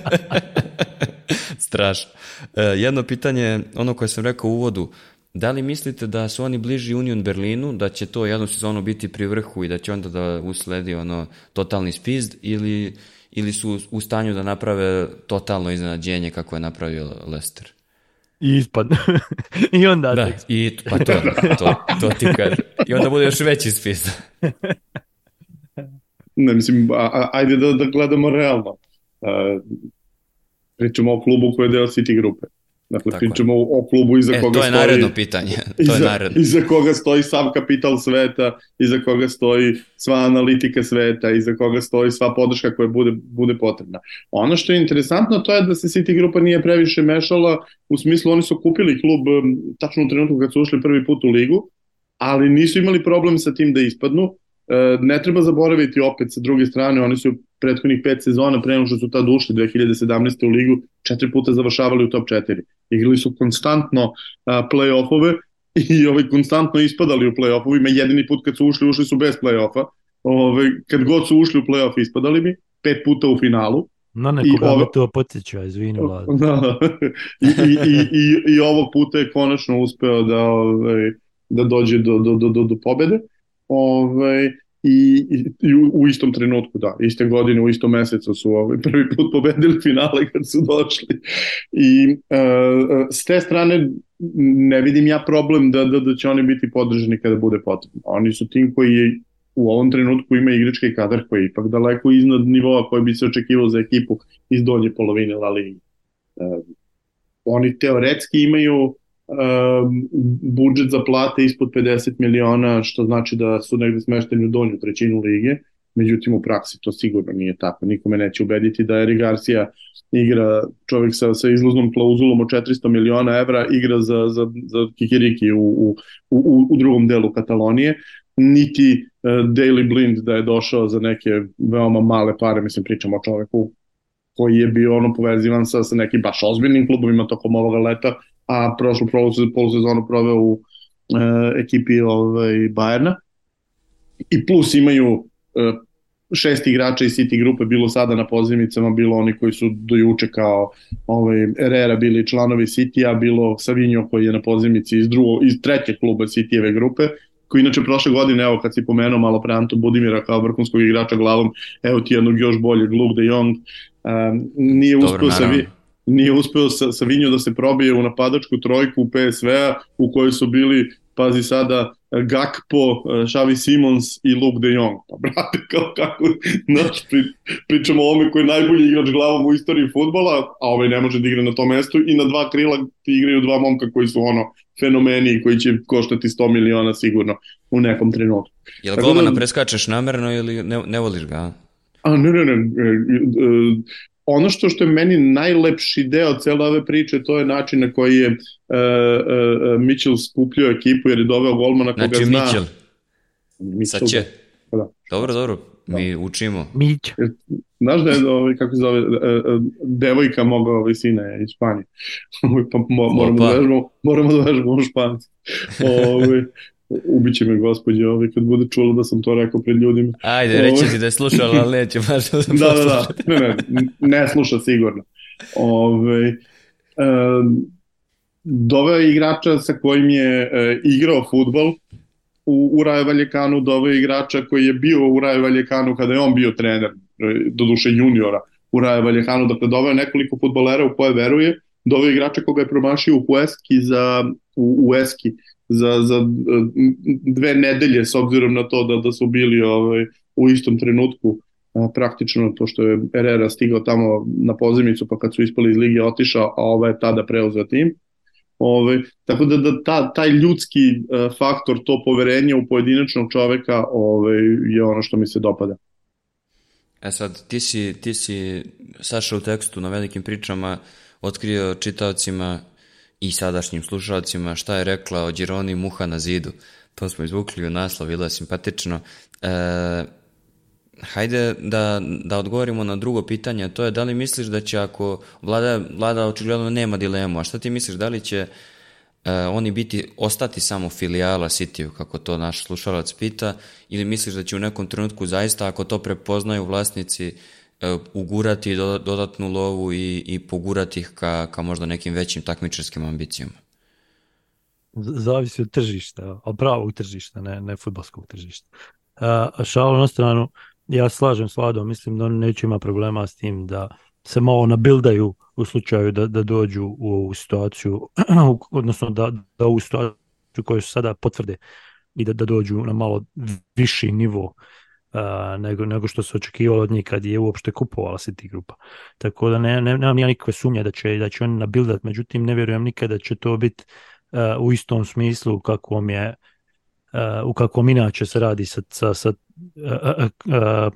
Speaker 1: Strašno. E, jedno pitanje, ono koje sam rekao u uvodu, da li mislite da su oni bliži Union Berlinu, da će to jednu sezonu biti pri vrhu i da će onda da usledi ono totalni spizd ili, ili su u stanju da naprave totalno iznenađenje kako je napravio Leicester?
Speaker 2: I ispadne. I onda
Speaker 1: Da,
Speaker 2: tek.
Speaker 1: i pa to, to, to ti kaže. I onda bude još veći spizd.
Speaker 3: Ne, mislim, a, a, ajde da, da gledamo realno. A, pričamo o klubu koji je deo City grupe. Dakle,
Speaker 1: Tako je.
Speaker 3: pričamo o, o klubu iza
Speaker 1: E,
Speaker 3: koga
Speaker 1: to je
Speaker 3: stoji...
Speaker 1: naredno pitanje. To je
Speaker 3: iza,
Speaker 1: naredno.
Speaker 3: iza koga stoji sav kapital sveta, iza koga stoji sva analitika sveta, iza koga stoji sva podrška koja bude, bude potrebna. Ono što je interesantno to je da se City grupa nije previše mešala, u smislu oni su kupili klub tačno u trenutku kad su ušli prvi put u ligu, ali nisu imali problem sa tim da ispadnu, ne treba zaboraviti opet sa druge strane, oni su prethodnih pet sezona pre nego što su tad ušli 2017. u ligu, četiri puta završavali u top 4. Igrali su konstantno play-offove i ovaj, konstantno ispadali u play-offovima. Jedini put kad su ušli, ušli su bez play-offa. Ovaj, kad god su ušli u play-off, ispadali bi. Pet puta u finalu.
Speaker 2: Na nekoga ove... to podsjeća, izvini vlad.
Speaker 3: Da, I, i, i, i, i ovog puta je konačno uspeo da, ovaj, da dođe do, do, do, do, do pobede. Ovaj, i, i, u, u istom trenutku, da, iste godine, u istom mesecu su ovaj, prvi put pobedili finale kad su došli. I uh, s te strane ne vidim ja problem da, da, da će oni biti podržani kada bude potrebno. Oni su tim koji je u ovom trenutku ima igrački kadar koji je ipak daleko iznad nivoa koji bi se očekivao za ekipu iz donje polovine La Liga. Uh, oni teoretski imaju um, budžet za plate ispod 50 miliona, što znači da su negde smešteni u donju trećinu lige, međutim u praksi to sigurno nije tako. Nikome neće ubediti da Eric Garcia igra čovjek sa, sa izlaznom klauzulom od 400 miliona evra, igra za, za, za Kikiriki u, u, u, u drugom delu Katalonije, niti uh, Daily Blind da je došao za neke veoma male pare, mislim pričamo o čoveku koji je bio ono povezivan sa, sa nekim baš ozbiljnim klubovima tokom ovoga leta, a prošlu polusezonu proveo u e, ekipi ovaj, Bajerna. I plus imaju e, šest igrača iz City grupe, bilo sada na pozivnicama, bilo oni koji su do juče kao ovaj, Herrera bili članovi City-a, bilo Savinho koji je na pozivnici iz, drugo, iz trećeg kluba City-eve grupe, koji inače prošle godine, evo kad si pomenuo malo pre Anto Budimira kao vrhunskog igrača glavom, evo ti jednog još boljeg Luke de Jong, um, nije uspeo sa vi nije uspeo sa, sa Vinjo da se probije u napadačku trojku PSV-a u kojoj su bili, pazi sada, Gakpo, Xavi Simons i Luke de Jong. Pa brate, kao kako, znaš, pri, pričamo o ome koji je najbolji igrač glavom u istoriji futbola, a ovaj ne može da igra na tom mestu i na dva krila ti igraju dva momka koji su ono fenomeni i koji će koštati 100 miliona sigurno u nekom trenutku.
Speaker 1: Jel golmana da, preskačeš namerno ili ne, ne voliš ga?
Speaker 3: A ne, ne, ne, ono što što je meni najlepši deo cele ove priče, to je način na koji je uh, uh, Mitchell skupljio ekipu jer je doveo golmana koga
Speaker 1: znači,
Speaker 3: zna.
Speaker 1: Mitchell. Mitchell. Sad će. Pa da. Dobro, dobro. Mi da. učimo.
Speaker 2: Mić.
Speaker 3: Znaš da je, ovaj, kako se zove, devojka moga ovaj, sina iz Španije. pa moramo, da vežemo, moramo da vežemo u Španci. Ovaj, ubiće me gospođe ovaj, kad bude čula da sam to rekao pred ljudima.
Speaker 1: Ajde, reći ti da je slušala, ali neće baš da
Speaker 3: da, da, da, ne, ne, ne sluša sigurno. Ove, ovaj, um, doveo je igrača sa kojim je e, igrao futbol u, u Rajo Valjekanu, doveo je igrača koji je bio u Rajo Valjekanu kada je on bio trener, e, do duše juniora u Rajo Valjekanu, dakle doveo nekoliko futbolera u koje veruje, doveo igrača koga je promašio u Hueski za, u, u Eski za, za dve nedelje s obzirom na to da, da su bili ovaj, u istom trenutku a, praktično to što je Herrera stigao tamo na pozemicu pa kad su ispali iz lige otišao, a ovaj je tada preuzeo tim. Ovaj, tako da, da ta, taj ljudski uh, faktor, to poverenje u pojedinačnog čoveka ove, ovaj, je ono što mi se dopada.
Speaker 1: E sad, ti si, ti si Saša u tekstu na velikim pričama otkrio čitavcima i sadašnjim slušalcima šta je rekla o Gironi Muha na zidu. To smo izvukli u naslov, bilo je simpatično. E, hajde da, da odgovorimo na drugo pitanje, to je da li misliš da će ako vlada, vlada očigledno nema dilemu, a šta ti misliš, da li će e, oni biti, ostati samo filijala Cityu, kako to naš slušalac pita, ili misliš da će u nekom trenutku zaista, ako to prepoznaju vlasnici, E, ugurati dodatnu lovu i, i pogurati ih ka, ka možda nekim većim takmičarskim ambicijama?
Speaker 2: Zavisi od tržišta, od pravog tržišta, ne, ne futbolskog tržišta. A, šalu na stranu, ja slažem s Vladom, mislim da oni neće ima problema s tim da se malo nabildaju u slučaju da, da dođu u ovu situaciju, odnosno da, da ovu situaciju koju su sada potvrde i da, da dođu na malo viši nivo uh, nego, nego što se očekivalo od njih kad je uopšte kupovala City grupa. Tako da ne, ne, nemam ja nikakve sumnje da će, da će oni nabildat, međutim ne vjerujem nikada da će to biti uh, u istom smislu kakvom je uh, u kakvom inače se radi sa, sa, sa uh, uh,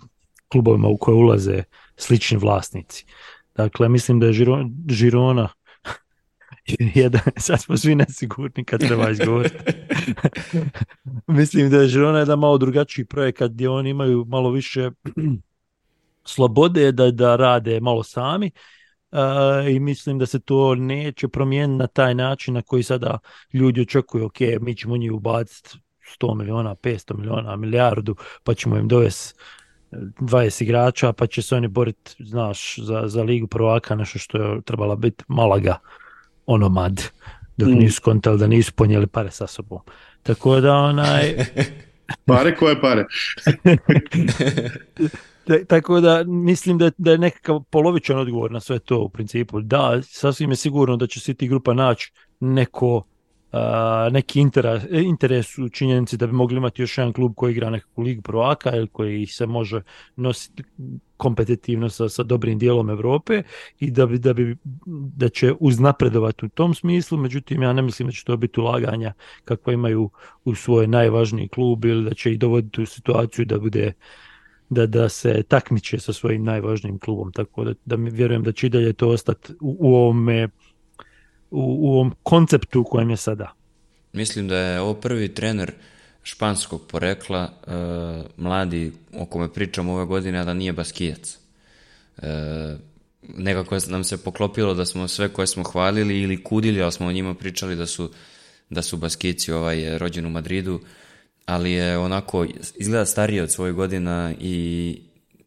Speaker 2: klubovima u koje ulaze slični vlasnici. Dakle, mislim da je Žiro, Žirona jedan, sad smo svi nesigurni kad treba izgovoriti. Mislim da je Žirona jedan malo drugačiji projekat gdje oni imaju malo više slobode da, da rade malo sami uh, i mislim da se to neće promijeniti na taj način na koji sada ljudi očekuju, ok, mi ćemo njih ubaciti 100 miliona, 500 miliona, milijardu, pa ćemo im dovesti 20 igrača, pa će se oni boriti, znaš, za, za ligu prvaka, nešto što je trebala biti Malaga, onomad, dok mm. nisu kontali da nisu ponijeli pare sa sobom. Tako da onaj...
Speaker 3: pare koje pare?
Speaker 2: Tako da mislim da, da je nekakav polovičan odgovor na sve to u principu. Da, sasvim je sigurno da će City grupa naći neko Uh, neki interes, interes u činjenici da bi mogli imati još jedan klub koji igra nekakvu ligu prvaka ili koji se može nositi kompetitivno sa, sa dobrim dijelom Europe i da bi, da bi da će uznapredovati u tom smislu, međutim ja ne mislim da će to biti ulaganja kakva imaju u svoj najvažniji klub ili da će ih dovoditi u situaciju da bude da, da se takmiče sa svojim najvažnijim klubom, tako da, da mi vjerujem da će i dalje to ostati u, u ovome u, u ovom konceptu u kojem je sada.
Speaker 1: Mislim da je ovo prvi trener španskog porekla, e, mladi o kome pričamo ove godine, a da nije baskijac. E, nekako nam se poklopilo da smo sve koje smo hvalili ili kudili, ali smo o njima pričali da su, da su baskici ovaj, rođen u Madridu, ali je onako, izgleda stariji od svojih godina i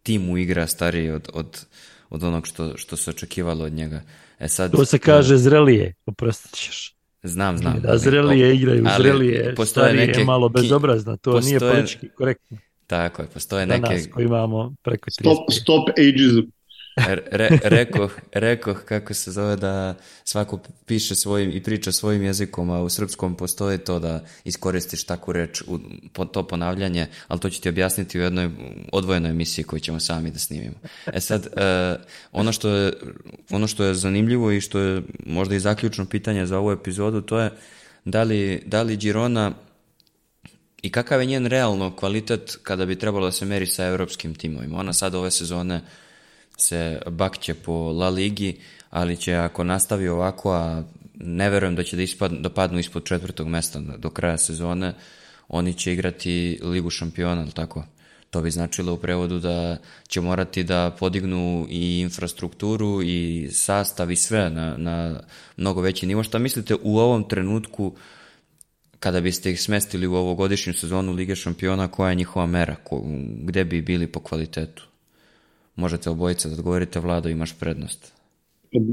Speaker 1: tim mu igra stariji od, od, od onog što, što se očekivalo od njega. E sad,
Speaker 2: to se kaže zrelije, oprostit ćeš.
Speaker 1: Znam, znam.
Speaker 2: Da, zrelije igraju, ali zrelije, starije neke, malo bezobrazno, to postoje, nije politički korektno.
Speaker 1: Tako je, postoje neke...
Speaker 2: Da nas koji imamo preko 30.
Speaker 3: Stop, stop ageism.
Speaker 1: Re, rekoh, rekoh kako se zove da svako piše svojim i priča svojim jezikom, a u srpskom postoji to da iskoristiš takvu reč u to ponavljanje, ali to ću ti objasniti u jednoj odvojenoj emisiji koju ćemo sami da snimimo. E sad, e, ono, što je, ono što je zanimljivo i što je možda i zaključno pitanje za ovu epizodu, to je da li, da li Girona i kakav je njen realno kvalitet kada bi trebalo da se meri sa evropskim timovima. Ona sad ove sezone se bakće po La Ligi, ali će ako nastavi ovako, a ne verujem da će da, ispad, da padnu ispod četvrtog mesta do kraja sezone, oni će igrati Ligu šampiona, ali tako? To bi značilo u prevodu da će morati da podignu i infrastrukturu i sastav i sve na, na mnogo veći nivo. Šta mislite u ovom trenutku kada biste ih smestili u ovogodišnju sezonu Lige šampiona, koja je njihova mera? Ko, gde bi bili po kvalitetu? Možete obojica da odgovorite, Vlado, imaš prednost.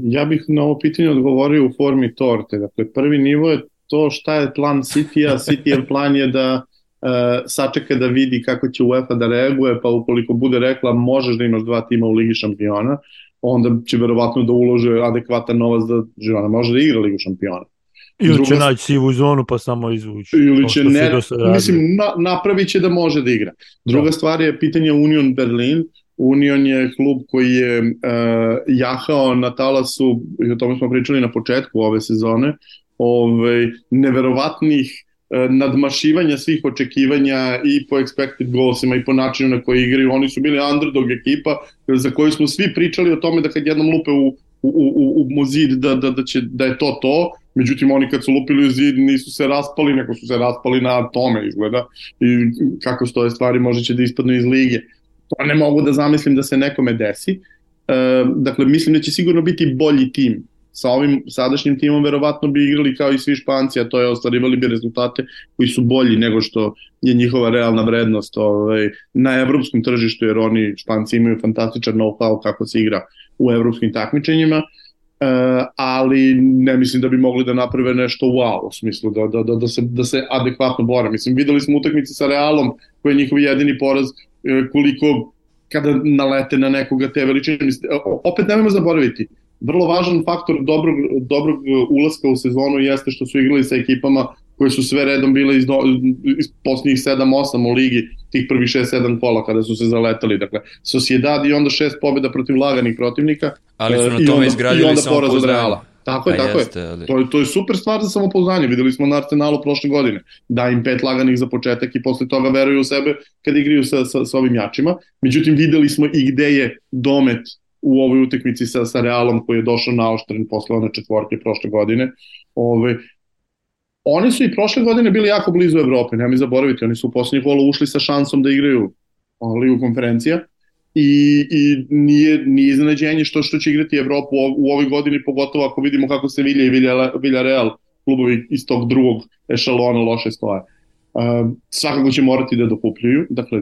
Speaker 3: Ja bih na ovo pitanje odgovorio u formi torte. Dakle, prvi nivo je to šta je plan City-a. City-ev plan je da uh, sačeka da vidi kako će UEFA da reaguje, pa ukoliko bude rekla možeš da imaš dva tima u Ligi šampiona, onda će verovatno da ulože adekvatan novac da Girona može da igra Ligu šampiona.
Speaker 2: Ili Druga... će naći sivu zonu pa samo izvući.
Speaker 3: Ili će ne, mislim, na, napravit će da može da igra. Druga da. stvar je pitanje Union Berlin. Union je klub koji je uh, jahao na talasu, i o tome smo pričali na početku ove sezone, ovaj, neverovatnih uh, nadmašivanja svih očekivanja i po expected goalsima i po načinu na koji igraju. Oni su bili underdog ekipa za koju smo svi pričali o tome da kad jednom lupe u, u, u, u zid da, da, da, će, da je to to, međutim oni kad su lupili u zid nisu se raspali, nego su se raspali na tome izgleda i kako stoje stvari možda će da ispadnu iz lige. To ne mogu da zamislim da se nekome desi. E, dakle, mislim da će sigurno biti bolji tim. Sa ovim sadašnjim timom verovatno bi igrali kao i svi Španci, a to je ostvarivali bi rezultate koji su bolji nego što je njihova realna vrednost ovaj, na evropskom tržištu, jer oni Španci imaju fantastičan know-how kako se igra u evropskim takmičenjima. Uh, ali ne mislim da bi mogli da naprave nešto wow u smislu da, da, da, da, se, da se adekvatno bore. Mislim, videli smo utakmice sa Realom koji je njihov jedini poraz koliko kada nalete na nekoga te veličine. Opet nemojmo zaboraviti, vrlo važan faktor dobrog, dobrog ulaska u sezonu jeste što su igrali sa ekipama koje su sve redom bile iz, do, iz posljednjih 7-8 u ligi, tih prvi 6-7 kola kada su se zaletali. Dakle, Sociedad i onda šest pobjeda protiv laganih protivnika.
Speaker 1: Ali su na tome izgradili
Speaker 3: od Reala. Tako je, pa tako jeste, je. Ali... To, je. to je super stvar za samopouzdanje. Videli smo na Arsenalu prošle godine. Da im pet laganih za početak i posle toga veruju u sebe kad igriju sa, sa, sa ovim jačima. Međutim, videli smo i gde je domet u ovoj utakmici sa, sa Realom koji je došao naoštren posle one četvorke prošle godine. Ove, oni su i prošle godine bili jako blizu Evrope, nema mi zaboraviti, oni su u poslednjih kola ušli sa šansom da igraju ligu konferencija i, i nije, nije iznenađenje što, što će igrati Evropu u, ovoj godini, pogotovo ako vidimo kako se Vilja i Vilja, Vilja Real klubovi iz tog drugog ešalona loše stoje. Uh, svakako će morati da dokupljuju, dakle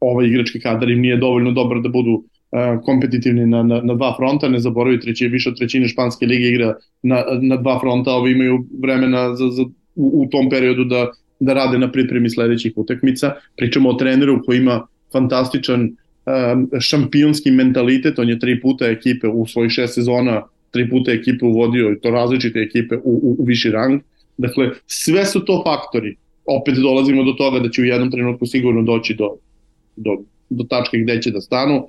Speaker 3: ovaj igrački kadar im nije dovoljno dobar da budu uh, kompetitivni na, na, na dva fronta, ne zaboravi treći, više od trećine španske lige igra na, na dva fronta, ovi imaju vremena za, za, u, u tom periodu da, da rade na pripremi sledećih utakmica. Pričamo o treneru koji ima fantastičan um, šampionski mentalitet, on je tri puta ekipe u svojih šest sezona, tri puta ekipe uvodio i to različite ekipe u, u, u viši rang. Dakle, sve su to faktori. Opet dolazimo do toga da će u jednom trenutku sigurno doći do, do, do tačke gde će da stanu.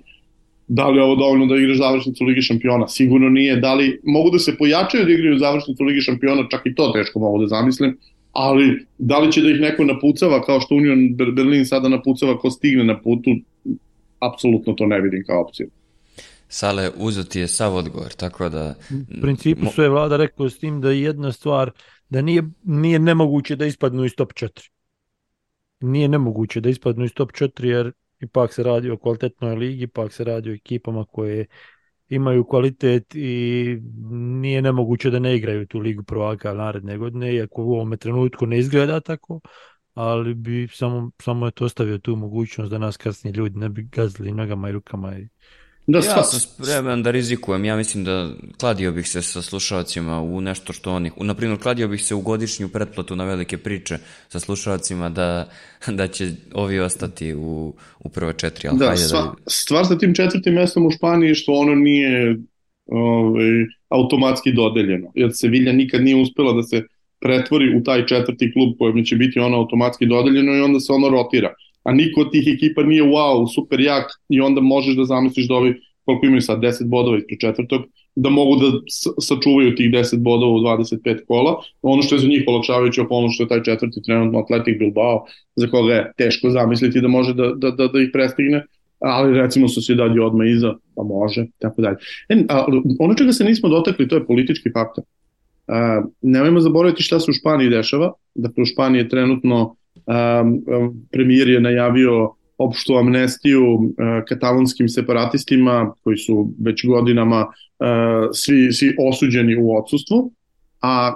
Speaker 3: Da li je ovo dovoljno da igraš završnicu Ligi šampiona? Sigurno nije. Da li mogu da se pojačaju da igraju završnicu Ligi šampiona? Čak i to teško mogu da zamislim ali da li će da ih neko napucava kao što Union Berlin sada napucava ko stigne na putu, apsolutno to ne vidim kao opciju.
Speaker 1: Sale, uzeti je sav odgovor, tako da...
Speaker 2: U principu sve je vlada rekao s tim da je jedna stvar, da nije, nije nemoguće da ispadnu iz top 4. Nije nemoguće da ispadnu iz top 4 jer ipak se radi o kvalitetnoj ligi, ipak se radi o ekipama koje imaju kvalitet i nije nemoguće da ne igraju tu ligu prvaka naredne godine, iako u ovome trenutku ne izgleda tako, ali bi samo, samo je to ostavio tu mogućnost da nas kasnije ljudi ne bi gazili nogama i rukama i
Speaker 1: Da, ja sam spreman da rizikujem. Ja mislim da kladio bih se sa slušalcima u nešto što oni... Na primjer, kladio bih se u godišnju pretplatu na velike priče sa slušalcima da, da će ovi ostati u, u prve četiri.
Speaker 3: Ali da, hajde sva, da... stvar sa tim četvrtim mestom u Španiji što ono nije ovaj, automatski dodeljeno. Jer Sevilla nikad nije uspela da se pretvori u taj četvrti klub kojem će biti ono automatski dodeljeno i onda se ono rotira a niko od tih ekipa nije wow, super jak i onda možeš da zamisliš da ovi koliko imaju sad 10 bodova ispred četvrtog, da mogu da sačuvaju tih 10 bodova u 25 kola. Ono što je za njih olakšavajuće okolnost što je taj četvrti trenutno Atletic Bilbao, za koga je teško zamisliti da može da, da, da, da ih prestigne, ali recimo su se dalje odma iza, pa može, tako dalje. E, a, ono čega se nismo dotakli, to je politički faktor. A, nemojmo zaboraviti šta se u Španiji dešava, dakle u Španiji je trenutno Um, premijer je najavio opštu amnestiju katalonskim separatistima koji su već godinama svi, svi osuđeni u odsustvu, a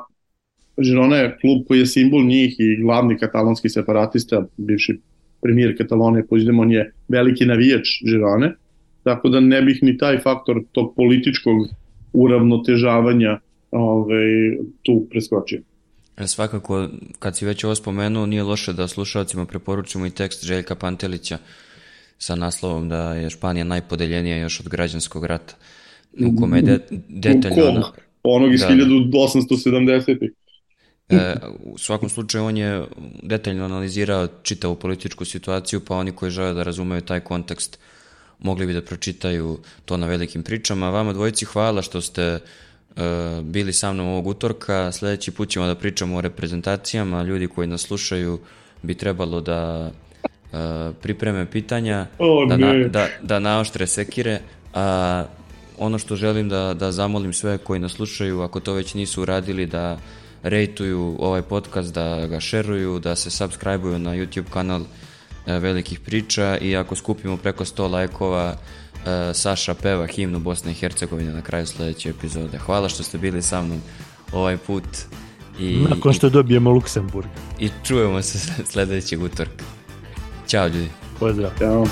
Speaker 3: Žirona je klub koji je simbol njih i glavni katalonski separatista, bivši premijer Katalone Puigdemont je veliki navijač Žirone, tako da ne bih ni taj faktor tog političkog uravnotežavanja ovaj, tu preskočio.
Speaker 1: E, svakako, kad si već ovo spomenuo, nije loše da slušalcima preporučimo i tekst Željka Pantelića sa naslovom da je Španija najpodeljenija još od građanskog rata, u kome je de, detaljno... Ono,
Speaker 3: onog iz da, 1870.
Speaker 1: Da. E, u svakom slučaju on je detaljno analizirao čitavu političku situaciju, pa oni koji žele da razumeju taj kontekst mogli bi da pročitaju to na velikim pričama. Vama dvojici hvala što ste bili sa mnom ovog utorka. Sledeći put ćemo da pričamo o reprezentacijama. Ljudi koji nas slušaju bi trebalo da uh, pripreme pitanja,
Speaker 3: oh,
Speaker 1: da, na, da, da naoštre sekire. A ono što želim da, da zamolim sve koji nas slušaju, ako to već nisu uradili, da rejtuju ovaj podcast, da ga šeruju, da se subscribe-uju na YouTube kanal uh, velikih priča i ako skupimo preko 100 lajkova, Saša peva himnu Bosne i Hercegovine na kraju sledeće epizode. Hvala što ste bili sa mnom ovaj put.
Speaker 2: I, Nakon što dobijemo Luksemburg.
Speaker 1: I čujemo se sledećeg utorka. Ćao ljudi.
Speaker 2: Pozdrav.
Speaker 3: Ćao.